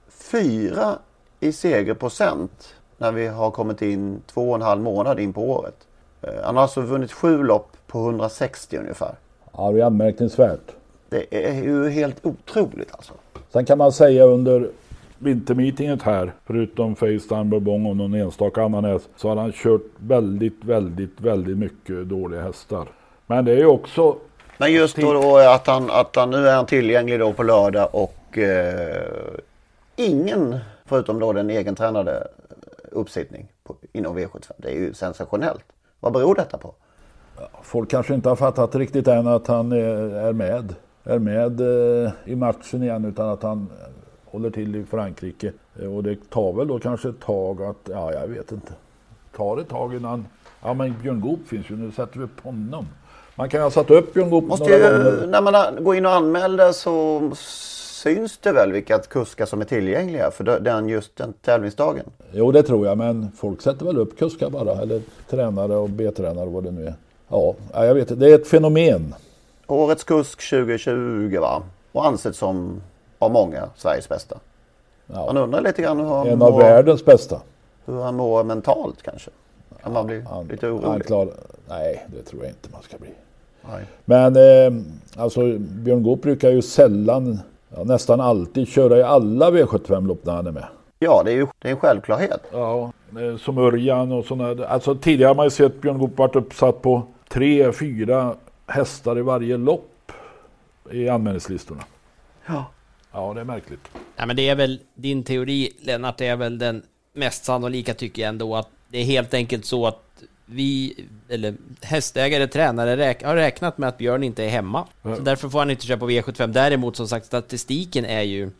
C: fyra i segerprocent när vi har kommit in två och en halv månad in på året. Eh, han har alltså vunnit sju lopp på 160 ungefär.
D: Ja, det är anmärkningsvärt.
C: Det är ju helt otroligt alltså.
D: Sen kan man säga under vintermeetinget här, förutom Facetime Bourbon och någon enstaka annan häst, så har han kört väldigt, väldigt, väldigt mycket dåliga hästar. Men det är ju också...
C: Men just då, då att, han, att han nu är han tillgänglig då på lördag och eh, ingen förutom då den egentränade uppsittning på, inom V75. Det är ju sensationellt. Vad beror detta på?
D: Folk kanske inte har fattat riktigt än att han är med. Är med eh, i matchen igen utan att han håller till i Frankrike. Eh, Och det tar väl då kanske ett tag att, ja jag vet inte. Tar ett tag innan, ja men Björn Goop finns ju, nu sätter vi upp honom. Man kan ju ha satt upp Björn Goop
C: Måste
D: några
C: ju,
D: gånger.
C: när man går in och anmäler så syns det väl vilka kuskar som är tillgängliga för den, just den tävlingsdagen.
D: Jo det tror jag men folk sätter väl upp kuskar bara eller tränare och B-tränare vad det nu är. Ja, ja, jag vet. Det är ett fenomen.
C: Årets kusk 2020 va? Och ansett som av många Sveriges bästa. Man undrar lite grann hur han,
D: En av
C: mår,
D: världens bästa.
C: hur han mår mentalt kanske. Kan man bli lite
D: Han
C: orolig?
D: klar, nej, det tror jag inte man ska bli.
C: Nej.
D: Men eh, alltså Björn Goop brukar ju sällan, ja, nästan alltid köra i alla V75-lopp när han är med.
C: Ja, det är ju det är en självklarhet.
D: Ja, eh, som Örjan och sådana. Alltså tidigare har man ju sett Björn Goop varit uppsatt på tre, fyra hästar i varje lopp i anmälningslistorna.
C: Ja.
D: Ja, det är märkligt.
F: Ja, men det är väl din teori, Lennart, det är väl den mest sannolika tycker jag ändå att det är helt enkelt så att vi, eller hästägare, tränare räk, har räknat med att Björn inte är hemma.
D: Ja.
F: Så därför får han inte köra på V75. Däremot som sagt, statistiken är ju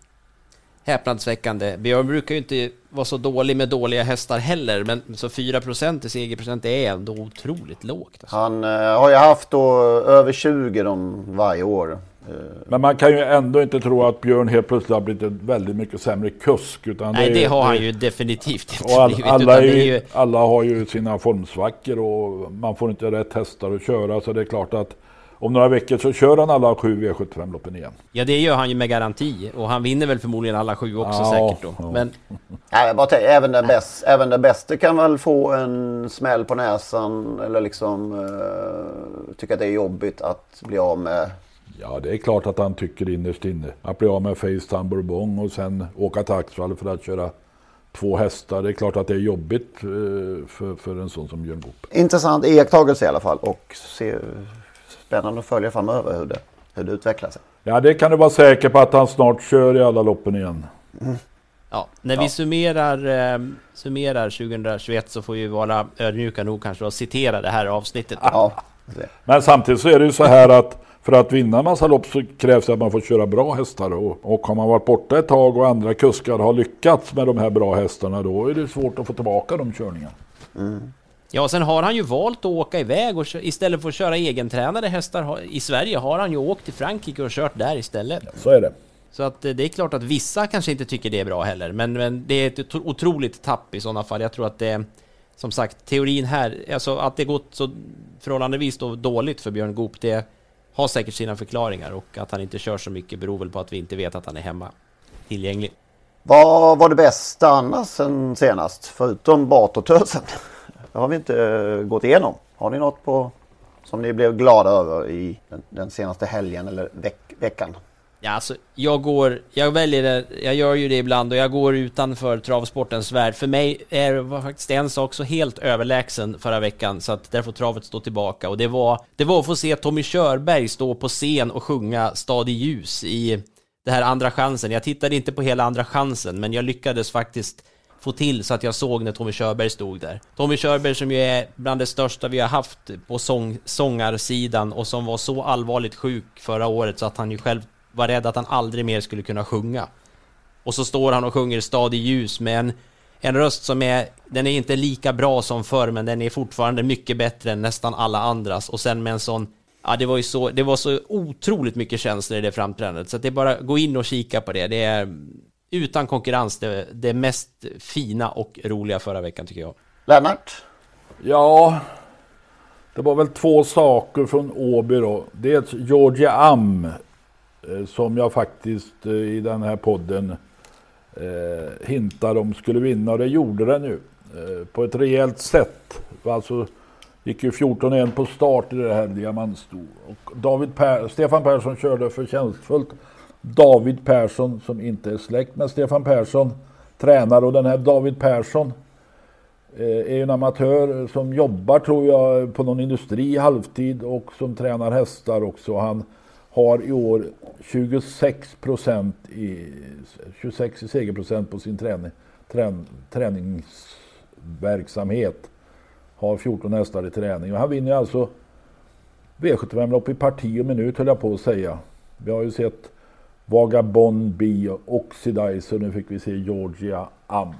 F: häpnadsväckande. Björn brukar ju inte vara så dålig med dåliga hästar heller, men så 4% i segerprocent är ändå otroligt lågt. Alltså.
C: Han eh, har ju haft då över 20 de varje år. Eh,
D: Men man kan ju ändå inte tro att Björn helt plötsligt har blivit en väldigt mycket sämre kusk. Utan
F: Nej,
D: är-
F: det har han ju definitivt inte
D: Och all,
F: blivit,
D: alla,
F: utan
D: är
F: det
D: ju,
F: ju-
D: alla har ju sina formsvackor och man får inte rätt hästar att köra. Så det är klart att om några veckor så kör han alla sju V75-loppen igen.
F: Ja, det gör han ju med garanti. Och han vinner väl förmodligen alla sju också
D: Ja,
F: säkert då.
D: ja.
F: Men
C: Nej, jag bara tänker, även, den bäst, även den bästa kan väl få en smäll på näsan eller liksom eh, tycka att det är jobbigt att bli av med.
D: Ja, det är klart att han tycker innerst inne. Att bli av med Facetime Bourbon och sen åka till Axvall för att köra två hästar. Det är klart att det är jobbigt eh, för, för en sån som Björn Goop.
C: Intressant iakttagelse i alla fall och se, spännande att följa framöver hur det, hur det utvecklar sig.
D: Ja, det kan du vara säker på att han snart kör i alla loppen igen.
F: ja, när vi summerar, eh, summerar 2021 så får vi vara ödmjuka nog kanske att citera det här avsnittet.
C: Ja,
D: Men samtidigt så är det ju så här att för att vinna en massa lopp så krävs det att man får köra bra hästar. Och, och har man varit borta ett tag och andra kuskar har lyckats med de här bra hästarna då är det svårt att få tillbaka de körningarna.
F: Ja, sen har han ju valt att åka iväg och istället för att köra egentränade hästar i Sverige har han ju åkt till Frankrike och kört där istället.
D: Så är det.
F: Så att eh, det är klart att vissa kanske inte tycker det är bra heller, men, men det är ett otro- otroligt tapp i sådana fall. Jag tror att det, som sagt, teorin här, alltså att det gått så förhållandevis då dåligt för Björn Goop, det har säkert sina förklaringar och att han inte kör så mycket beror väl på att vi inte vet att han är hemma tillgänglig.
C: Vad var det bästa annars sen senast? Förutom Batortösen? Det har vi inte eh, gått igenom. Har ni något på som ni blev glada över i den, den senaste helgen eller veck, veckan?
F: Ja, alltså, jag går, jag väljer det, jag gör ju det ibland och jag går utanför travsportens värld. För mig är det var faktiskt en sak så helt överlägsen förra veckan så att där får travet stå tillbaka. Och det var, det var att få se Tommy Körberg stå på scen och sjunga Stad i ljus i det här Andra chansen. Jag tittade inte på hela Andra chansen, men jag lyckades faktiskt få till så att jag såg när Tommy Körberg stod där. Tommy Körberg som ju är bland det största vi har haft på sång, sångarsidan och som var så allvarligt sjuk förra året så att han ju själv var rädd att han aldrig mer skulle kunna sjunga. Och så står han och sjunger Stad i ljus med en, en röst som är, den är inte lika bra som förr men den är fortfarande mycket bättre än nästan alla andras och sen med en sån Ja, det var ju så, det var så otroligt mycket känslor i det framträdandet så att det är bara gå in och kika på det. Det är utan konkurrens det, det mest fina och roliga förra veckan tycker jag.
C: Lennart?
D: Ja, det var väl två saker från Åby då. Dels Georgia Am eh, som jag faktiskt eh, i den här podden eh, hintade om skulle vinna och det gjorde den ju. Eh, på ett rejält sätt. Alltså gick ju 14-1 på start i det här diamantsto. Och David per Stefan Persson körde förtjänstfullt. David Persson som inte är släkt med Stefan Persson tränar och den här David Persson eh, är ju en amatör som jobbar tror jag på någon industri halvtid och som tränar hästar också. Han har i år 26 procent i, 26 i segerprocent på sin träning, trän, träningsverksamhet. Har 14 hästar i träning och han vinner alltså V75-lopp i parti och minut höll jag på att säga. Vi har ju sett Vagabond B och Oxidizer. Nu fick vi se Georgia Am.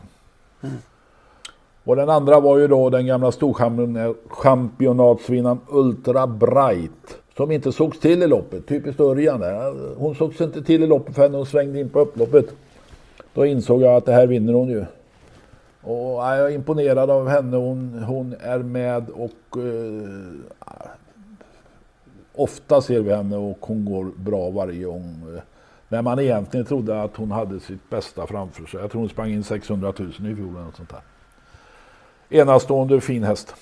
D: Och den andra var ju då den gamla storchampionatsvinnaren Ultra Bright. Som inte sågs till i loppet. Typiskt Örjan där. Hon sågs inte till i loppet förrän hon svängde in på upploppet. Då insåg jag att det här vinner hon ju. Och ja, jag är imponerad av henne. Hon, hon är med och eh, ofta ser vi henne och hon går bra varje gång. När man egentligen trodde att hon hade sitt bästa framför sig. Jag tror hon sprang in 600 000 i fjol eller något sånt där. Enastående fin häst.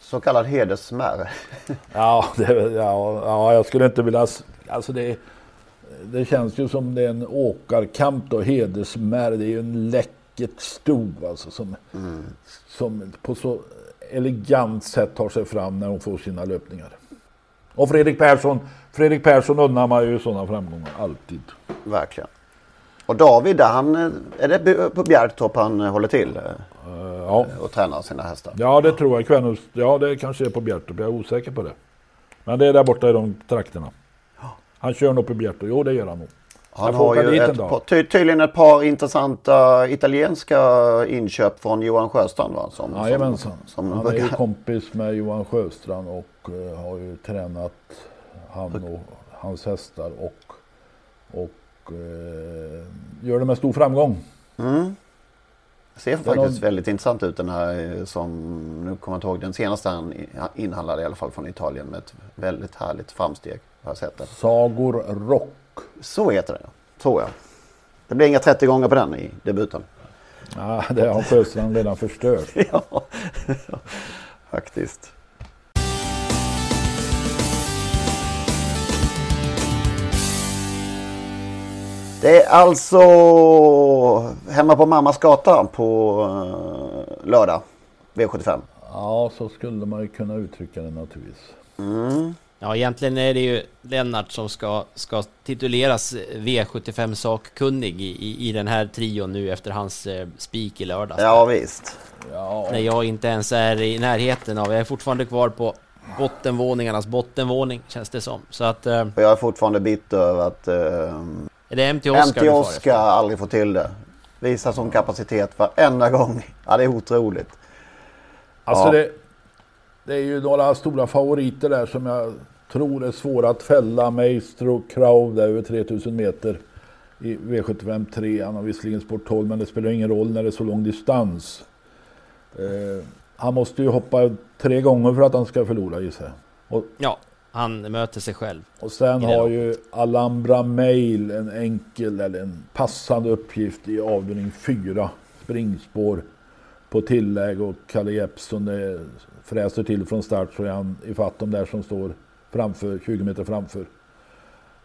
C: Så kallad hedersmär.
D: Ja, det, ja, ja, jag skulle inte vilja... Alltså det, det känns ju som det är en åkarkamp då, hedersmär. Det är ju en läcket sto alltså som, som på så elegant sätt tar sig fram när hon får sina löpningar. Och Fredrik Persson, Fredrik Persson unnar man ju sådana framgångar, alltid.
C: Verkligen. Och David, han, eh, är det på Bjärtorp han eh, håller till? eh,
D: ja.
C: Och tränar sina hästar?
D: Ja, det tror jag. Kvänus, ja, det kanske är på Bjärtorp. Jag är osäker på det. Men det är där borta i de trakterna. Han kör nog på Bjärtorp. Jo, det gör han nog.
C: Han har ju ett par, ty, tydligen ett par intressanta italienska inköp från Johan Sjöstrand va? Som,
D: Jajamensan.
C: som,
D: Han
C: som
D: är ju kompis med Johan Sjöstrand och eh, har ju tränat han och hans hästar och, och eh, gör det med stor framgång.
C: Mm. Ser
D: Den
C: faktiskt
D: har-
C: väldigt intressant ut den här eh, som, nu kommer jag inte ihåg, den senaste han i- inhandlade i alla fall från Italien med ett väldigt härligt framsteg. Har jag sett det.
D: Sagor Rock.
C: Så heter det, tror jag. Det blir inga 30 gånger på den i debuten.
D: Ja, det har Sjöstrand redan förstört.
C: ja, faktiskt. Det är alltså hemma på mammas gata på eh, lördag. V75.
D: Ja, så skulle man ju kunna uttrycka det naturligtvis.
C: Mm.
F: Ja, egentligen är det ju Lennart som ska, ska tituleras V75 sakkunnig i, i, i den här trion nu efter hans eh, spik i lördags.
C: Ja visst.
D: Ja.
F: När jag inte ens är i närheten av, jag är fortfarande kvar på bottenvåningarnas bottenvåning känns det som. Så att... Eh,
C: jag är fortfarande bitter över att eh,
F: är det MT Oscar
C: MT Oscar
F: efter?
C: aldrig får till det. Visar sån kapacitet varenda gång. Ja, det är otroligt.
D: Alltså
C: Ja.
D: det, det är ju några stora favoriter där som jag tror är svåra att fälla. Maestro Krav där över 3000 meter i V75 3. Han har visserligen sport 12 men det spelar ingen roll när det är så lång distans. Eh, han måste ju hoppa tre gånger för att han ska förlora gissar jag. Och,
F: Ja, han möter sig själv.
D: och sen har ju Alhambra Mail en enkel eller en passande uppgift i avdelning 4. Springspår på tillägg och Kalle Jeppsson fräser till från start så är han ifatt de där som står framför, 20 meter framför.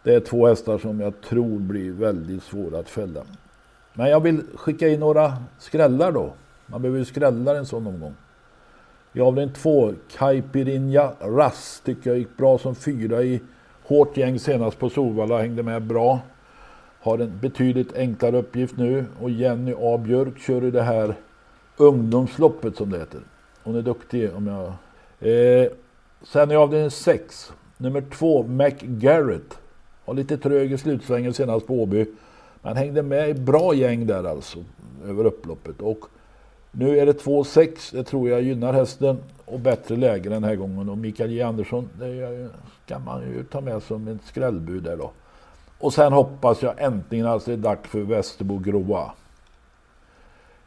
D: Det är två hästar som jag tror blir väldigt svåra att fälla. Men jag vill skicka in några skrällar då. Man behöver ju skrällar en sån omgång. I avdelning två, Caipirinha Rass. tycker jag gick bra som fyra i hårt gäng senast på Solvalla, hängde med bra. Har en betydligt enklare uppgift nu och Jenny A Björk kör i det här ungdomsloppet som det heter. Hon är duktig om jag... Eh, sen i avdelning 6, nummer 2, McGarrett. Var lite trög i slutsvängen senast på Åby. Men hängde med i bra gäng där alltså, över upploppet. Och nu är det 2,6. det tror jag gynnar hästen och bättre läge den här gången. Och Mikael J Andersson, det kan ska man ju ta med som ett skrällbud där då. Och sen hoppas jag äntligen att det är dags för Västerbo Groa.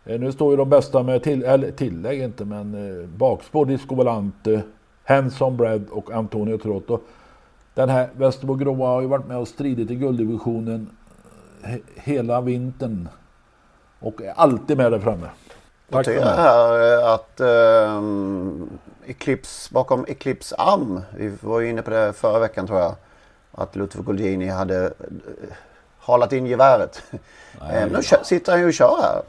D: Eh, nu står ju de bästa med till, eller tillägg inte men eh, bakspår Disco Volante, Hanson Bread och Antonio Trotto. Den här Västerbo Groa har ju varit med och stridit i gulddivisionen eh, he, hela vintern. Och är alltid med där framme. Tack
C: tycker
D: för mig.
C: här eh, att um, Eclipse, bakom Eclipse Am, vi var ju inne på det förra veckan tror jag, att Luther Golgini hade uh, halat in geväret.
D: Nej,
C: Eh, nu kö- sitter han ju och kör här.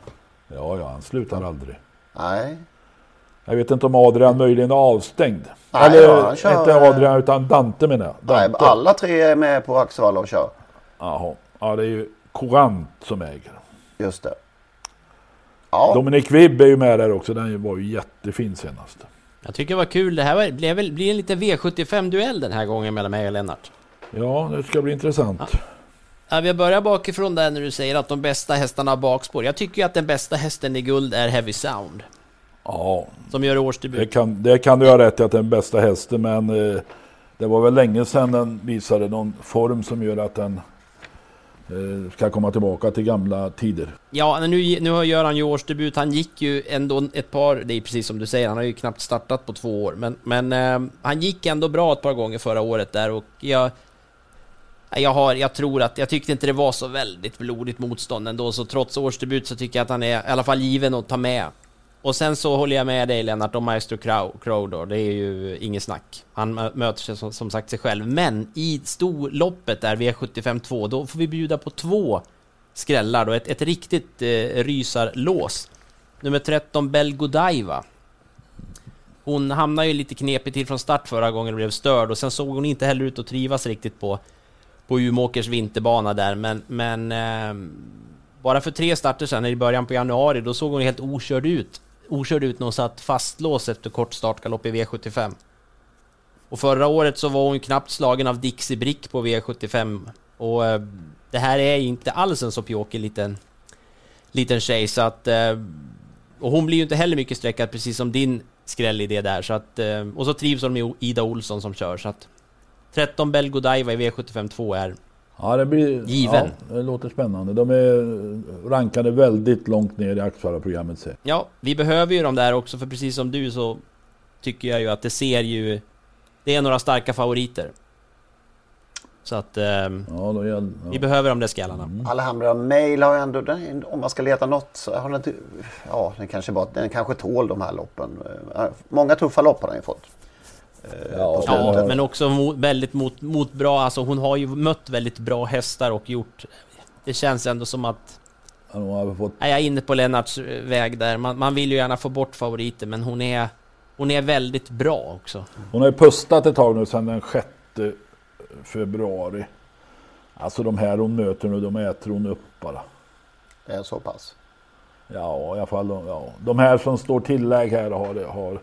D: Ja, ja, han slutar aldrig.
C: Nej.
D: Jag vet inte om Adrian möjligen är avstängd.
C: Nej,
D: Eller
C: ja, kör,
D: inte Adrian utan Dante menar jag.
C: Nej,
D: Dante.
C: alla tre är med på Axevalla och kör.
D: Jaha. Ja, det är ju Courant som äger.
C: Just det. Ja.
D: Dominic Wibb är ju med där också. Den var ju jättefin senast.
F: Jag tycker det var kul. Det här var, blev väl, blir en liten V75-duell den här gången mellan mig och Lennart.
D: Ja, det ska bli intressant.
F: Ja, vi börjar bakifrån där när du säger att de bästa hästarna har bakspår. Jag tycker ju att den bästa hästen i guld är Heavy Sound.
D: Ja,
F: Som gör årsdebut.
D: det kan, det kan du ha rätt i att den bästa hästen. Men eh, det var väl länge sedan den visade någon form som gör att den Eh, ska komma tillbaka till gamla tider.
F: Ja, men nu, nu gör han ju årsdebut. Han gick ju ändå ett par, det är precis som du säger, han har ju knappt startat på två år. Men, men eh, han gick ändå bra ett par gånger förra året där och jag... Jag, har, jag tror att, jag tyckte inte det var så väldigt blodigt motstånd ändå, så trots årsdebut så tycker jag att han är i alla fall given att ta med. Och sen så håller jag med dig Lennart om Maestro Crow, Crow då, det är ju inget snack. Han möter sig som, som sagt sig själv, men i storloppet där V75 2, då får vi bjuda på två skrällar då, ett, ett riktigt eh, rysarlås. Nummer 13, Belgodaiva. Hon hamnade ju lite knepigt till från start förra gången och blev störd och sen såg hon inte heller ut att trivas riktigt på, på Umeåkers vinterbana där men, men eh, bara för tre starter sedan i början på januari då såg hon helt okörd ut. Okörd ut när hon satt fastlåst efter kort startgalopp i V75. Och förra året så var hon knappt slagen av Dixie Brick på V75. Och eh, det här är inte alls en så pjåkig liten, liten tjej. Så att... Eh, och hon blir ju inte heller mycket sträckad precis som din skrällidé där. Så att... Eh, och så trivs hon med Ida Olsson som kör. Så att... 13 Belgodiva i V75 2 är
D: Ja, det blir...
F: Given.
D: Ja, det låter spännande. De är rankade väldigt långt ner i Axevalla-programmet.
F: Ja, vi behöver ju dem där också för precis som du så tycker jag ju att det ser ju... Det är några starka favoriter. Så att... ehm,
D: Ja, då gäll, ja.
F: Vi behöver de där skallarna.
C: Alhambra Mail har ju ändå, den, om man ska leta något, så har den, inte- ja den kanske, bara, den kanske tål de här loppen. Eh, Många tuffa lopp har den ju fått. Eh,
F: Ja,
C: slutet.
F: men också mot, väldigt mot, mot bra, alltså hon har ju mött väldigt bra hästar och gjort... Det känns ändå som att...
D: Ja, fått...
F: Nej, jag är inne på Lennarts eh, väg där. Man, man vill ju gärna få bort favoriter, men hon är... Hon är väldigt bra också.
D: Hon har ju pustat ett tag nu sedan den 6 februari. Alltså de här hon möter nu, de äter hon upp bara.
C: Det är så pass.
D: Ja, i alla fall de, ja. de här som står tillägg här har, har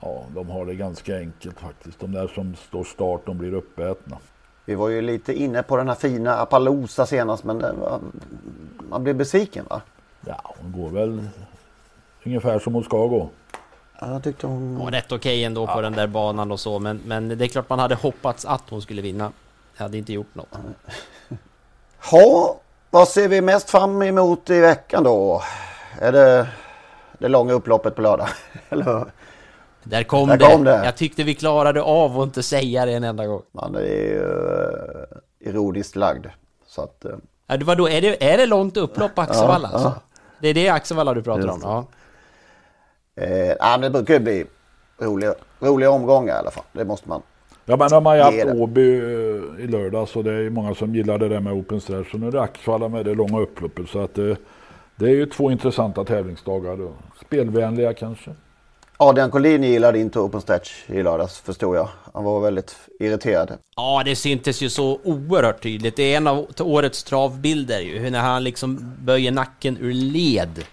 D: Ja, de har det ganska enkelt faktiskt. De där som står start, de blir uppätna.
C: Vi var ju lite inne på den här fina Appaloosa senast men var, man blev besviken va?
D: Ja, hon går väl ungefär som hon ska gå.
C: Ja, jag tyckte hon...
F: Hon var rätt okej ändå på den där banan och så, men, men det är klart man hade hoppats att hon skulle vinna. Det hade inte gjort något.
C: Ha, vad ser vi mest fram emot i veckan då? Är det det långa upploppet på lördag? Eller?
F: Där kom,
C: Där
F: det.
C: kom det.
F: Jag tyckte vi klarade av att inte säga det en enda gång.
C: Man är ju uh, ironiskt lagd. Så att, eh,
F: Ja, det var då, är, det, är det långt upplopp på Axevalla?
C: Ja,
F: alltså?
C: ja.
F: Det är det Axevalla du pratar om?
C: Just det.
F: Ja.
C: eh, ja, det brukar ju bli roliga, roliga omgångar i alla fall. Det måste man.
D: Ja men de har ju haft
C: det.
D: Åby eh, i lördag så det är ju många som gillar det där med Open Stretch. Så nu är det Axevalla med det långa upploppet. Så att eh, det är ju två intressanta tävlingsdagar. Då. Spelvänliga kanske.
C: Adrian Collin gillade inte Open Stretch i lördags förstod jag. Han var väldigt irriterad.
F: Ja, det syntes ju så oerhört tydligt. Det är en av årets travbilder ju, hur när han liksom böjer nacken ur led.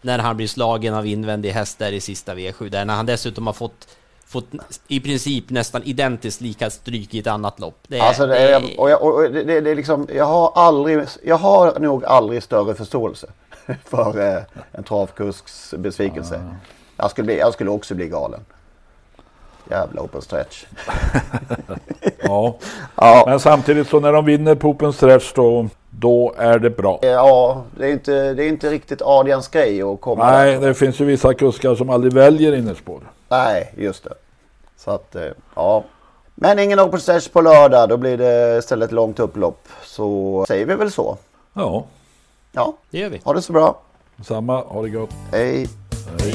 F: När han blir slagen av invändig häst där i sista V7, där när han dessutom har fått, fått i princip nästan identiskt lika stryk i ett annat lopp. Det är,
C: Alltså det är, och jag, och det, det, det är liksom, jag har aldrig, jag har nog aldrig större förståelse för eh, en travkusks besvikelse. Jag, skulle bli, jag skulle också bli galen. Jävla open stretch.
D: Ja.
C: Ja.
D: Men samtidigt så när de vinner på Open Stretch då, då är det bra.
C: Ja, det är inte, det är inte riktigt Adrians grej att komma
D: Nej,
C: där.
D: det finns ju vissa kuskar som aldrig väljer innerspår.
C: Nej, just det. Så att, eh, ja. Men ingen open stretch på lördag, då blir det istället långt upplopp. Så säger vi väl så.
D: Ja,
C: Ja,
F: det gör vi.
C: ha det så bra.
D: samma. Ha det gott.
C: Hej.
D: Hej.